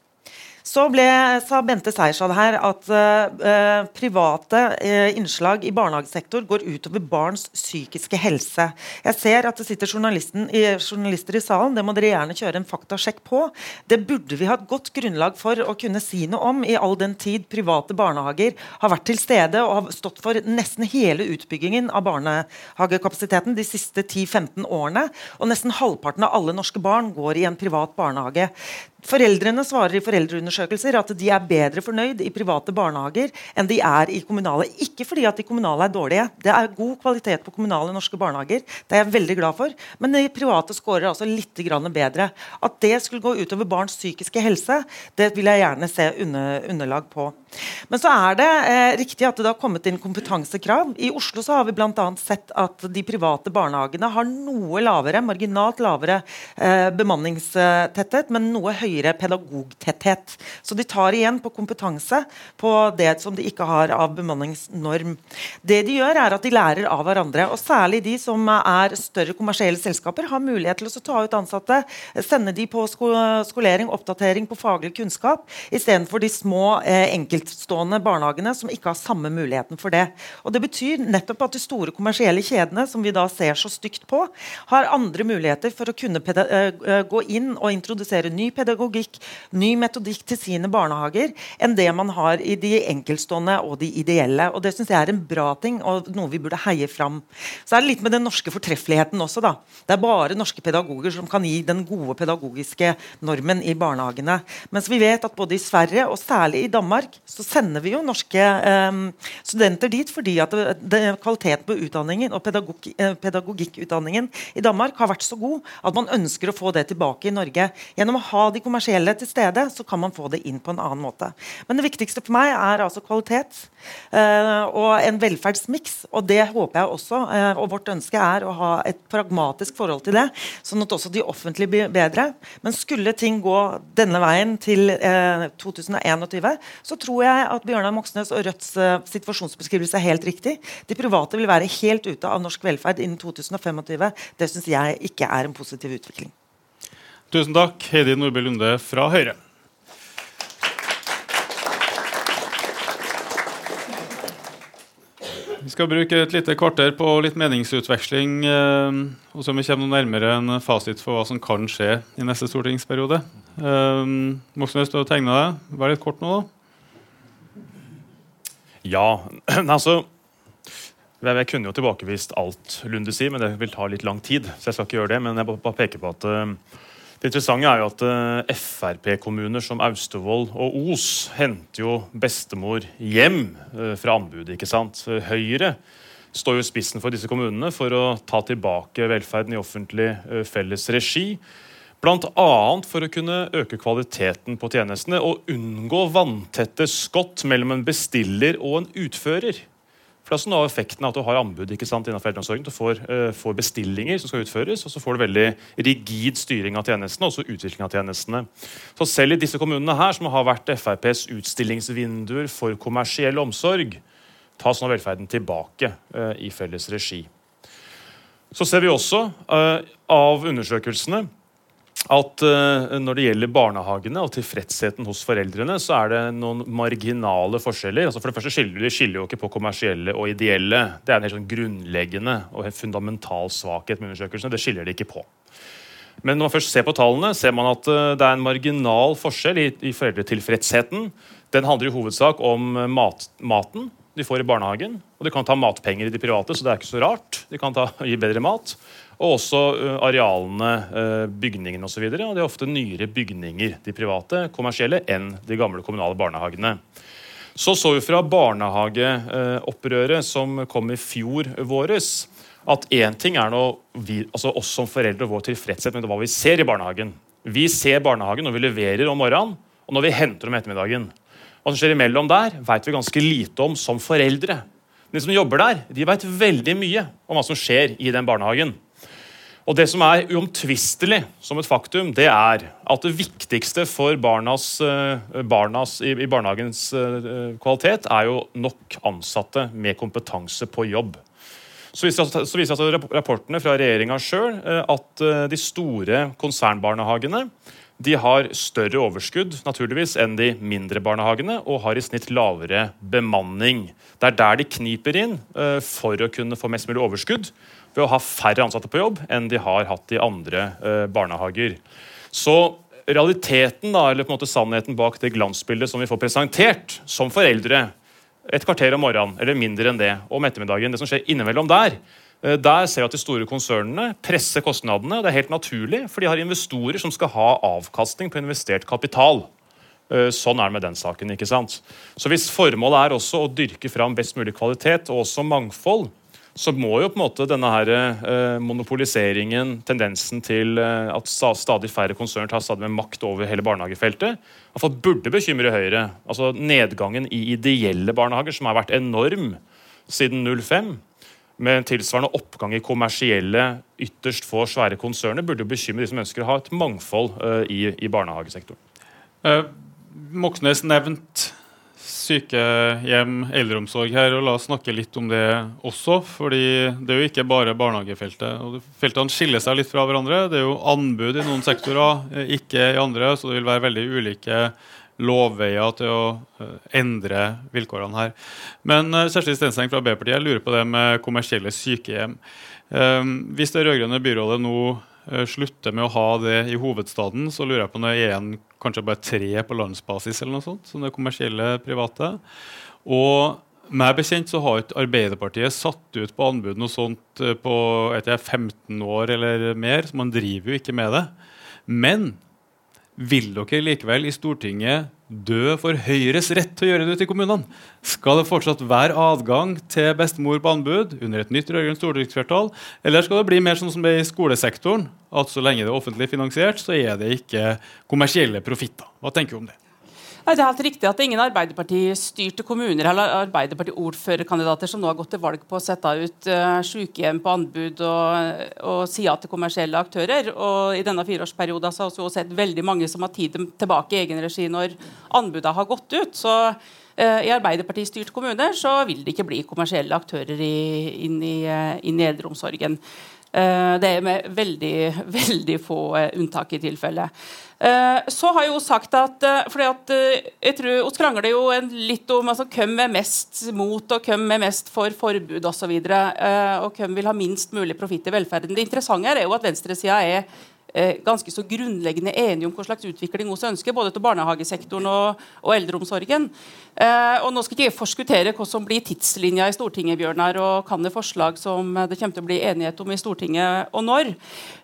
Så ble, sa Bente Seierstad her at uh, private uh, innslag i barnehagesektor går utover barns psykiske helse. Jeg ser at det sitter i, journalister i salen. Det må dere gjerne kjøre en faktasjekk på. Det burde vi ha et godt grunnlag for å kunne si noe om, i all den tid private barnehager har vært til stede og har stått for nesten hele utbyggingen av barnehagekapasiteten de siste 10-15 årene. Og nesten halvparten av alle norske barn går i en privat barnehage. Foreldrene svarer i foreldreundersøkelser at de er bedre fornøyd i private barnehager enn de er i kommunale. Ikke fordi at de kommunale er dårlige. Det er god kvalitet på kommunale norske barnehager. Det er jeg veldig glad for. Men de private scorer altså litt bedre. At det skulle gå utover barns psykiske helse, det vil jeg gjerne se underlag på. Men så er det eh, riktig at det har kommet inn kompetansekrav. I Oslo så har vi bl.a. sett at de private barnehagene har noe lavere, marginalt lavere eh, bemanningstetthet, men noe høyere pedagogtetthet. Så de tar igjen på kompetanse på det som de ikke har av bemanningsnorm. Det de gjør, er at de lærer av hverandre. Og særlig de som er større kommersielle selskaper, har mulighet til å ta ut ansatte, sende de på sko skolering, oppdatering på faglig kunnskap, istedenfor de små eh, enkelt enkeltstående barnehagene som ikke har samme muligheten for det. Og Det betyr nettopp at de store kommersielle kjedene som vi da ser så stygt på, har andre muligheter for å kunne eh, eh, gå inn og introdusere ny pedagogikk, ny metodikk til sine barnehager, enn det man har i de enkeltstående og de ideelle. Og Det syns jeg er en bra ting og noe vi burde heie fram. Så er det litt med den norske fortreffeligheten også. da. Det er bare norske pedagoger som kan gi den gode pedagogiske normen i barnehagene. Mens vi vet at både i Sverige og særlig i Danmark så sender vi jo norske eh, studenter dit fordi at kvaliteten på utdanningen og pedagog, eh, pedagogikkutdanningen i Danmark har vært så god at man ønsker å få det tilbake i Norge. Gjennom å ha de kommersielle til stede så kan man få det inn på en annen måte. Men det viktigste for meg er altså kvalitet eh, og en velferdsmiks. Og det håper jeg også, og vårt ønske er å ha et pragmatisk forhold til det, sånn at også de offentlige blir bedre. Men skulle ting gå denne veien til 2021, eh, så tror tror jeg at Bjørnar Moxnes og Rødts uh, situasjonsbeskrivelse er helt riktig. De private vil være helt ute av norsk velferd innen 2025. Det syns jeg ikke er en positiv utvikling. Tusen takk, Heidi Nordby Lunde fra Høyre. Vi skal bruke et lite kvarter på litt meningsutveksling. Eh, og så vi kommer noe nærmere en fasit for hva som kan skje i neste stortingsperiode. Eh, Moxnes, du har tegna deg. Vær litt kort nå, da. Ja, altså jeg kunne jo tilbakevist alt Lunde sier, men det vil ta litt lang tid. så jeg skal ikke gjøre det, Men jeg bare peker på at uh, det interessante er jo at eh, Frp-kommuner som Austevoll og Os henter jo bestemor hjem uh, fra anbudet. ikke sant? Høyre står jo i spissen for disse kommunene for å ta tilbake velferden i offentlig felles regi. Bl.a. for å kunne øke kvaliteten på tjenestene og unngå vanntette skott mellom en bestiller og en utfører. For det er sånn av effekten av at du har anbud ikke sant, innenfor eldreomsorgen. Du får, uh, får, bestillinger som skal utføres, og så får du veldig rigid styring av tjenestene. også utvikling av tjenestene. Så Selv i disse kommunene her, som har vært FrPs utstillingsvinduer for kommersiell omsorg, tas nå velferden tilbake uh, i felles regi. Så ser vi også uh, av undersøkelsene at uh, når det gjelder barnehagene og tilfredsheten hos foreldrene, så er det noen marginale forskjeller. Altså for det første skiller De skiller jo ikke på kommersielle og ideelle. Det er en helt sånn grunnleggende og helt fundamental svakhet med undersøkelsene. Det skiller de ikke på. Men når man først ser på tallene, ser man at uh, det er en marginal forskjell i, i foreldretilfredsheten. Den handler i hovedsak om mat, maten de får i barnehagen. Og de kan ta matpenger i de private, så det er ikke så rart. De kan ta, gi bedre mat og også uh, arealene, uh, bygningene osv. Og, så og det er ofte nyere bygninger, de private, kommersielle, enn de gamle kommunale barnehagene. Så så vi fra barnehageopprøret som kom i fjor våres, at én ting er nå vi, altså oss som foreldre og vår tilfredshet med hva vi ser i barnehagen. Vi ser barnehagen når vi leverer om morgenen, og når vi henter om ettermiddagen. Hva som skjer imellom der, vet vi ganske lite om som foreldre. De som jobber der, de vet veldig mye om hva som skjer i den barnehagen. Og Det som er uomtvistelig som et faktum, det er at det viktigste for barnas, eh, barnas i, i, barnehagens uh, kvalitet er jo nok ansatte med kompetanse på jobb. Så viser, så viser altså rapportene fra regjeringa sjøl uh, at de store konsernbarnehagene de har større overskudd naturligvis enn de mindre barnehagene og har i snitt lavere bemanning. Det er der de kniper inn for å kunne få mest mulig overskudd ved å ha færre ansatte på jobb enn de har hatt i andre eh, barnehager. Så realiteten, da, eller på en måte sannheten bak det glansbildet som vi får presentert som foreldre et kvarter om morgenen, eller mindre enn det, om ettermiddagen, det som skjer innimellom der, eh, der ser vi at de store konsernene presser kostnadene. og Det er helt naturlig, for de har investorer som skal ha avkastning på investert kapital. Uh, sånn er det med den saken. ikke sant? Så Hvis formålet er også å dyrke fram best mulig kvalitet og også mangfold, så må jo på en måte denne her, eh, monopoliseringen, tendensen til eh, at stadig færre konsern tar stadig mer makt over hele barnehagefeltet, iallfall burde bekymre Høyre. Altså Nedgangen i ideelle barnehager, som har vært enorm siden 05, med en tilsvarende oppgang i kommersielle, ytterst få svære konserner, burde bekymre de som ønsker å ha et mangfold eh, i, i barnehagesektoren. Uh, Moxnes nevnte sykehjem, eldreomsorg her, og la oss snakke litt om det også. fordi det er jo ikke bare barnehagefeltet. og Feltene skiller seg litt fra hverandre. Det er jo anbud i noen sektorer, eh, ikke i andre. Så det vil være veldig ulike lovveier til å eh, endre vilkårene her. Men uh, Kjersti Stenseng fra Arbeiderpartiet lurer på det med kommersielle sykehjem. Hvis det rød-grønne byrådet nå slutter med å ha det i hovedstaden, så lurer jeg på om det er en kanskje bare tre på landsbasis eller noe sånt, som det kommersielle private. Og meg bekjent så har ikke Arbeiderpartiet satt ut på anbud noe sånt eh, på jeg, 15 år eller mer, så man driver jo ikke med det. Men vil dere likevel i Stortinget dø for Høyres rett til å gjøre det ute i kommunene? Skal det fortsatt være adgang til bestemor på anbud under et nytt rød-grønt stortingsflertall? Eller skal det bli mer sånn som det er i skolesektoren, at så lenge det er offentlig finansiert, så er det ikke kommersielle profitter? Hva tenker du om det? Nei, det er helt riktig at ingen Arbeiderparti-styrte kommuner eller Arbeiderparti-ordførerkandidater som nå har gått til valg på å sette ut uh, sykehjem på anbud og, og si ja til kommersielle aktører. Og I denne fireårsperioden har vi også sett veldig mange som har tid tilbake i egen regi når anbudene har gått ut. Så uh, i Arbeiderparti-styrte kommuner så vil det ikke bli kommersielle aktører i, inn, i, uh, i eldreomsorgen. Uh, det er med veldig, veldig få unntak i tilfelle. Eh, så har jeg jo sagt at eh, fordi at eh, jeg tror krangler jo litt om altså, hvem er mest mot og hvem er mest for forbud osv. Og, så og hvem vil ha minst mulig profitt i velferden. Det interessante er jo at venstresida er eh, ganske så grunnleggende enige om hva slags utvikling vi ønsker, både til barnehagesektoren og, og eldreomsorgen. Eh, og Nå skal ikke jeg forskuttere hva som blir tidslinja i Stortinget, Bjørnar, og kan det forslag som det kommer til å bli enighet om i Stortinget, og når.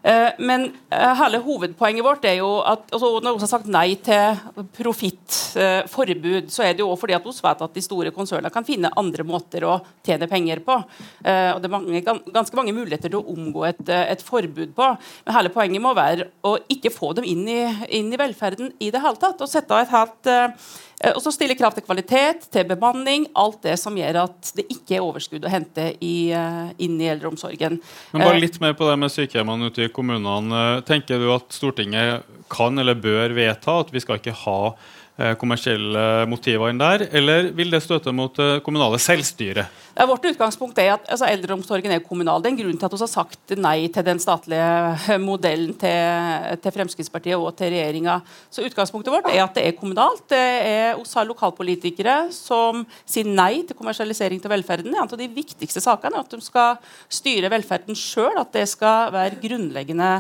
Eh, men eh, hele hovedpoenget vårt er jo at altså, når vi har sagt nei til profittforbud, eh, så er det jo også fordi at vi vet at de store konsernene kan finne andre måter å tjene penger på. Eh, og Det er mange, ganske mange muligheter til å omgå et, et forbud på. Men hele poenget må være å ikke få dem inn i, inn i velferden i det hele tatt. og sette et helt uh, og så stille krav til kvalitet, til bemanning, alt det som gjør at det ikke er overskudd å hente i, uh, inn i eldreomsorgen. Men bare litt mer på det med sykehjemmene ute i kommunene. Tenker du at Stortinget kan eller bør vedta at vi skal ikke ha eh, kommersielle motiver inn der, eller vil det støte mot det kommunale selvstyret? Ja, vårt utgangspunkt er at altså, Eldreomsorgen er kommunal. Det er en grunn til at vi har sagt nei til den statlige modellen til, til Fremskrittspartiet og til regjeringa. Så Utgangspunktet vårt er at det er kommunalt. Det er hos lokalpolitikere som sier nei til kommersialisering til velferden. En av de viktigste sakene er at de skal styre velferden sjøl. At det skal være grunnleggende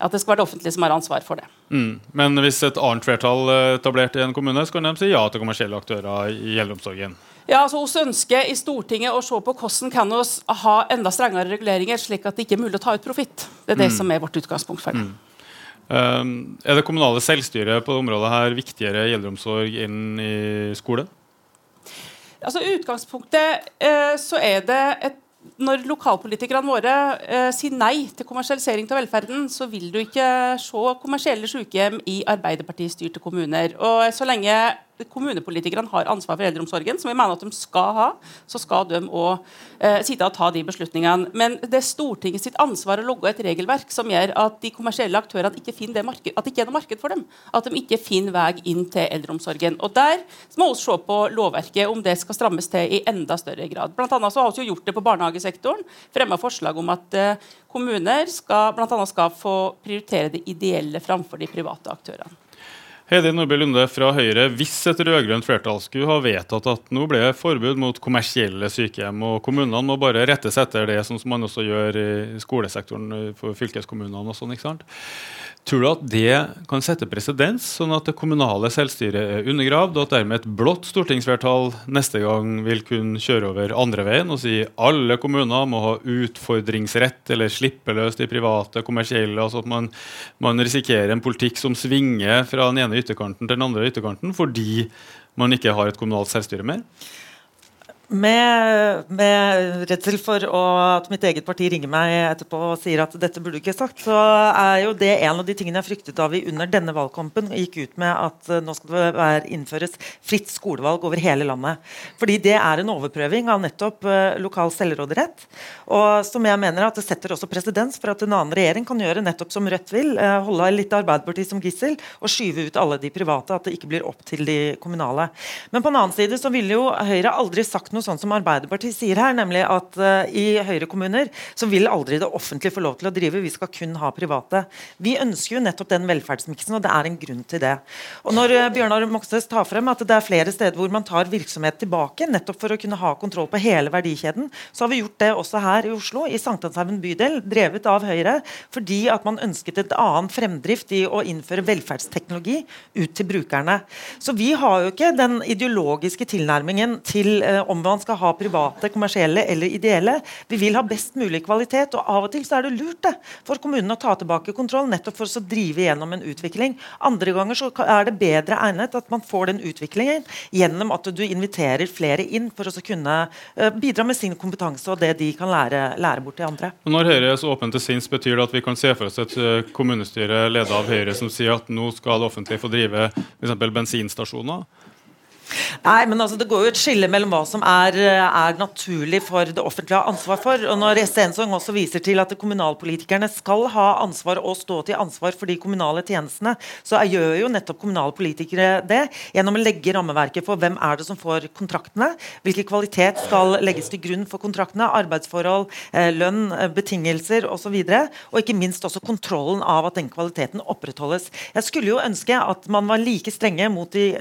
at det skal være det offentlige som har ansvar for det. Mm. Men hvis et annet flertall er etablert i en kommune, så kan de si ja til kommersielle aktører i eldreomsorgen? Ja, altså Hos ønsker i Stortinget å se på hvordan kan vi ha enda strengere reguleringer, slik at det ikke er mulig å ta ut profitt. Det er det mm. som er vårt utgangspunkt for det. Mm. Um, er det kommunale selvstyret på området her viktigere i eldreomsorg enn i skole? Altså utgangspunktet uh, så er det et når lokalpolitikerne våre eh, sier nei til kommersialisering av velferden, så vil du ikke se kommersielle sykehjem i Arbeiderparti-styrte kommuner. Og så lenge kommunepolitikerne har ansvar for eldreomsorgen, som vi mener at de skal ha, så skal de òg eh, sitte og ta de beslutningene. Men det er Stortinget sitt ansvar å logge et regelverk som gjør at de kommersielle aktørene ikke finner det marked, at det ikke er noe marked for dem. At de ikke finner vei inn til eldreomsorgen. Og Der må vi se på lovverket, om det skal strammes til i enda større grad. Blant annet så har vi jo gjort det på barnehagesektoren. Fremma forslag om at eh, kommuner skal, blant annet skal få prioritere det ideelle framfor de private aktørene. Heidi Nordby Lunde fra Høyre, Hvis et rød-grønt flertall skulle ha vedtatt at nå ble forbud mot kommersielle sykehjem, og kommunene må bare rettes etter det, sånn som man også gjør i skolesektoren for fylkeskommunene og sånn, ikke sant? Tror du at det kan sette presedens, sånn at det kommunale selvstyret er undergravd, og at dermed et blått stortingsflertall neste gang vil kunne kjøre over andre veien og si alle kommuner må ha utfordringsrett eller slippe løs de private, kommersielle, altså at man, man risikerer en politikk som svinger fra den ene ytterkanten til den andre ytterkanten fordi man ikke har et kommunalt selvstyre mer? Med, med redsel for å, at mitt eget parti ringer meg etterpå og sier at dette burde du ikke sagt, så er jo det en av de tingene jeg fryktet da vi under denne valgkampen gikk ut med at uh, nå skal det være, innføres fritt skolevalg over hele landet. Fordi det er en overprøving av nettopp uh, lokal selvråderett. Og som jeg mener at det setter også presedens for at en annen regjering kan gjøre nettopp som Rødt vil, uh, holde litt Arbeiderpartiet som gissel og skyve ut alle de private, at det ikke blir opp til de kommunale. Men på en annen side så ville jo Høyre aldri sagt noe noe sånt som Arbeiderpartiet sier her, nemlig at uh, i Høyre-kommuner så vil aldri det offentlige få lov til å drive, vi skal kun ha private. Vi ønsker jo nettopp den velferdsmiksen, og det er en grunn til det. Og Når uh, Bjørnar Moxnes tar frem at det er flere steder hvor man tar virksomhet tilbake, nettopp for å kunne ha kontroll på hele verdikjeden, så har vi gjort det også her i Oslo, i Sankthanshaugen bydel, drevet av Høyre, fordi at man ønsket et annen fremdrift i å innføre velferdsteknologi ut til brukerne. Så vi har jo ikke den ideologiske tilnærmingen til uh, om man skal ha private, kommersielle eller ideelle. Vi vil ha best mulig kvalitet, og av og til så er det lurt det, for kommunene å ta tilbake kontroll, nettopp for å drive gjennom en utvikling. Andre ganger så er det bedre egnet at man får den utviklingen gjennom at du inviterer flere inn for å kunne eh, bidra med sin kompetanse og det de kan lære, lære bort til andre. Når Høyre er så åpent til sinns, betyr det at vi kan se for oss et eh, kommunestyre ledet av Høyre som sier at nå skal det offentlige få drive f.eks. bensinstasjoner? Nei, men altså, Det går jo et skille mellom hva som er, er naturlig for det offentlige å ha ansvar for. og Når Stensong også viser til at kommunalpolitikerne skal ha ansvar og stå til ansvar for de kommunale tjenestene, så gjør jo nettopp kommunale politikere det gjennom å legge rammeverket for hvem er det som får kontraktene, hvilken kvalitet skal legges til grunn for kontraktene, arbeidsforhold, eh, lønn, eh, betingelser osv. Og, så og ikke minst også kontrollen av at den kvaliteten opprettholdes. Jeg skulle jo ønske at man var like strenge mot de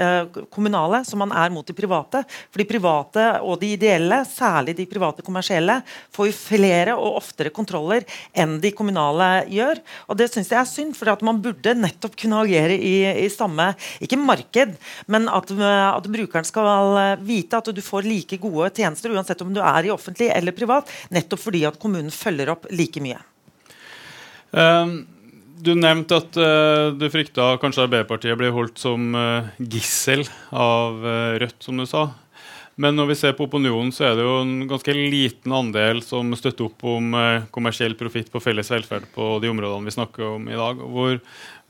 kommunale som man er mot de private. For de private og de ideelle, særlig de private kommersielle, får jo flere og oftere kontroller enn de kommunale gjør. Og det syns jeg er synd, for at man burde nettopp kunne agere i, i samme ikke marked, men at, at, brukeren skal vite at du får like gode tjenester uansett om du er i offentlig eller privat, nettopp fordi at kommunen følger opp like mye. Um du nevnte at uh, du frykta kanskje Arbeiderpartiet ble holdt som uh, gissel av uh, Rødt, som du sa. Men når vi ser på opinionen, så er det jo en ganske liten andel som støtter opp om kommersiell profitt på felles velferd på de områdene vi snakker om i dag. Hvor,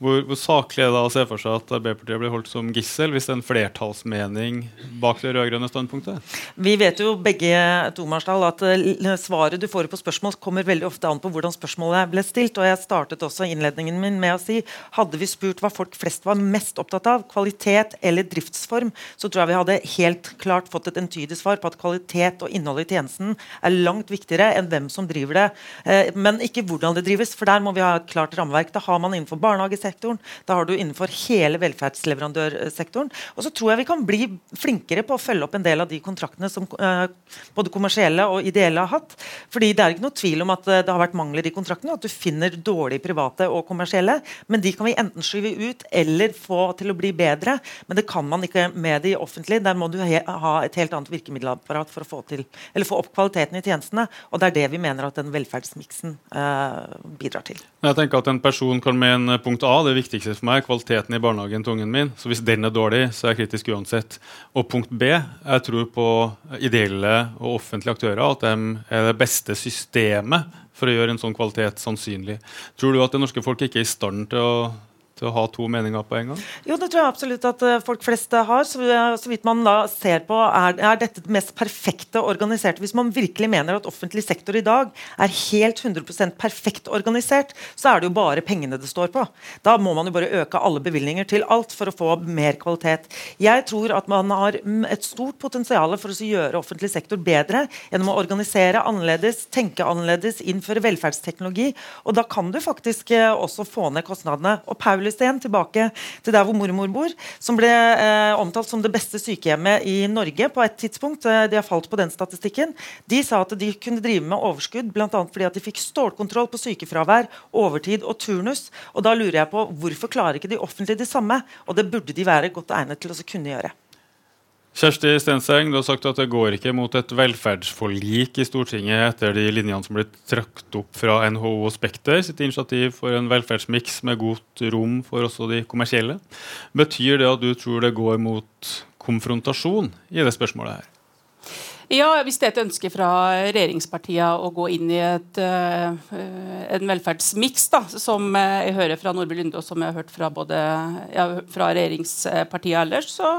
hvor, hvor saklig er det å se for seg at Arbeiderpartiet blir holdt som gissel hvis det er en flertallsmening bak det rød-grønne standpunktet? Vi vet jo begge Tomarsdal, at eh, svaret du får på spørsmål, kommer veldig ofte an på hvordan spørsmålet ble stilt. og Jeg startet også innledningen min med å si hadde vi spurt hva folk flest var mest opptatt av, kvalitet eller driftsform, så tror jeg vi hadde helt klart fått et entydig svar på at kvalitet og innhold i tjenesten er langt viktigere enn hvem som driver det. Eh, men ikke hvordan det drives, for der må vi ha et klart rammeverk. Det har man innenfor barnehagesektoren sektoren. Da har du innenfor hele velferdsleverandørsektoren. Og så tror jeg vi kan bli flinkere på å følge opp en del av de kontraktene som uh, både kommersielle og ideelle har hatt. Fordi det er ikke noe tvil om at uh, det har vært mangler i kontraktene, at du finner dårlige private og kommersielle. Men de kan vi enten skyve ut eller få til å bli bedre. Men det kan man ikke med de offentlige. Der må du ha et helt annet virkemiddelapparat for å få, til, få opp kvaliteten i tjenestene. Og det er det vi mener at den velferdsmiksen uh, bidrar til. Jeg tenker at En person kan mene punkt A det viktigste for meg er kvaliteten i barnehagen til ungen min. Så hvis den er dårlig, så er jeg kritisk uansett. Og punkt B, jeg tror på ideelle og offentlige aktører. At de er det beste systemet for å gjøre en sånn kvalitet sannsynlig. Tror du at det norske folk ikke er i stand til å til å ha to meninger på en gang? Jo, det tror jeg absolutt at uh, folk flest har. Så, uh, så, vidt man da ser på, er, er, dette det mest perfekte organiserte. Hvis man virkelig mener at offentlig sektor i dag er helt 100% perfekt organisert, så er det jo bare pengene det står på. Da må man jo bare øke alle bevilgninger til alt for å få mer kvalitet. Jeg tror at man har et stort potensial for å gjøre offentlig sektor bedre gjennom å organisere annerledes, tenke annerledes, innføre velferdsteknologi. Og da kan du faktisk uh, også få ned kostnadene. Og Paulus Fuglestein, tilbake til der hvor mormor bor, som ble eh, omtalt som det beste sykehjemmet i Norge på et tidspunkt. Eh, de har falt på den statistikken. De sa at de kunne drive med overskudd bl.a. fordi at de fikk stålkontroll på sykefravær, overtid og turnus. Og da lurer jeg på hvorfor klarer ikke de offentlige det samme? Og det burde de være godt egnet til å kunne gjøre. Kjersti Stenseng, du har sagt at det går ikke mot et velferdsforlik i Stortinget etter de linjene som ble trakt opp fra NHO og Spekter sitt initiativ for en velferdsmiks med godt rom for også de kommersielle. Betyr det at du tror det går mot konfrontasjon i det spørsmålet her? Ja, Hvis det er et ønske fra regjeringspartiene å gå inn i et, uh, en velferdsmiks, da, som jeg hører fra Nordby Lunde og som jeg har hørt fra, både, ja, fra regjeringspartiene ellers, så,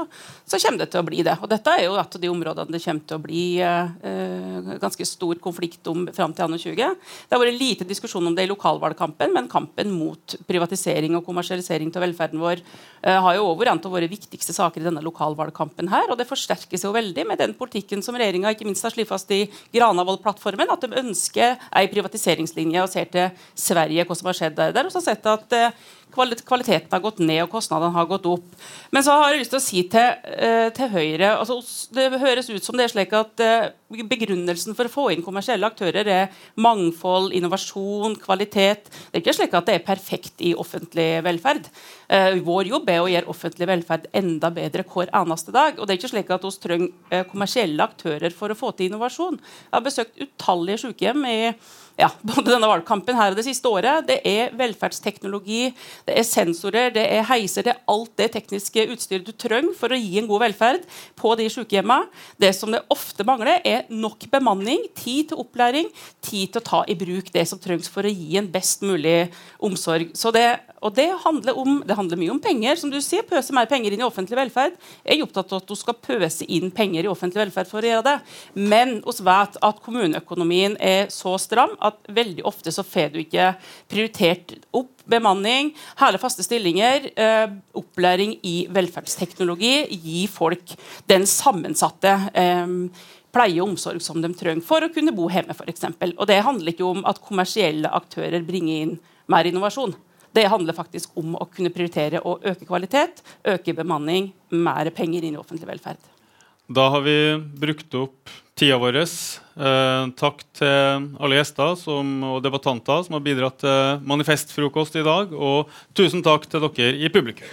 så, kommer det til å bli det. Og Dette er jo et av de områdene det kommer til å bli uh, ganske stor konflikt om fram til 2020. Det har vært lite diskusjon om det i lokalvalgkampen, men kampen mot privatisering og kommersialisering av velferden vår uh, har jo vært en av våre viktigste saker i denne lokalvalgkampen. her, og Det forsterkes jo veldig med den politikken som regjeringen regjeringa ikke minst har slått fast i Granavolden-plattformen at de ønsker ei privatiseringslinje og ser til Sverige, hva som har skjedd der. Der så sett at eh, kvaliteten har gått ned og kostnadene har gått opp. Men så har jeg lyst til å si til, uh, til Høyre altså, Det høres ut som det er slik at uh, begrunnelsen for å få inn kommersielle aktører er mangfold, innovasjon, kvalitet. Det er ikke slik at det er perfekt i offentlig velferd. Uh, vår jobb er å gjøre offentlig velferd enda bedre hver eneste dag. Og det er ikke slik at vi trenger kommersielle aktører for å få til innovasjon. Jeg har besøkt utallige sykehjem i ja, både denne valgkampen her og det siste året. Det er velferdsteknologi, det er sensorer, det er heiser, det er alt det tekniske utstyret du trenger for å gi en god velferd på de sykehjemmene. Det som det ofte mangler, er nok bemanning, tid til opplæring, tid til å ta i bruk det som trengs for å gi en best mulig omsorg. Så det, og det handler, om, det handler mye om penger. som du sier, Pøse mer penger inn i offentlig velferd. Jeg er opptatt av at du skal pøse inn penger i offentlig velferd for å gjøre det. Men vi vet at kommuneøkonomien er så stram at veldig ofte så får du ikke prioritert opp bemanning, hele faste stillinger, eh, opplæring i velferdsteknologi, gi folk den sammensatte eh, pleie og omsorg som de trenger for å kunne bo hjemme, f.eks. Og det handler ikke om at kommersielle aktører bringer inn mer innovasjon. Det handler faktisk om å kunne prioritere å øke kvalitet, øke bemanning, mer penger inn i offentlig velferd. Da har vi brukt opp tida vår. Eh, takk til alle gjester som, og debattanter som har bidratt til manifestfrokost i dag. Og tusen takk til dere i publikum.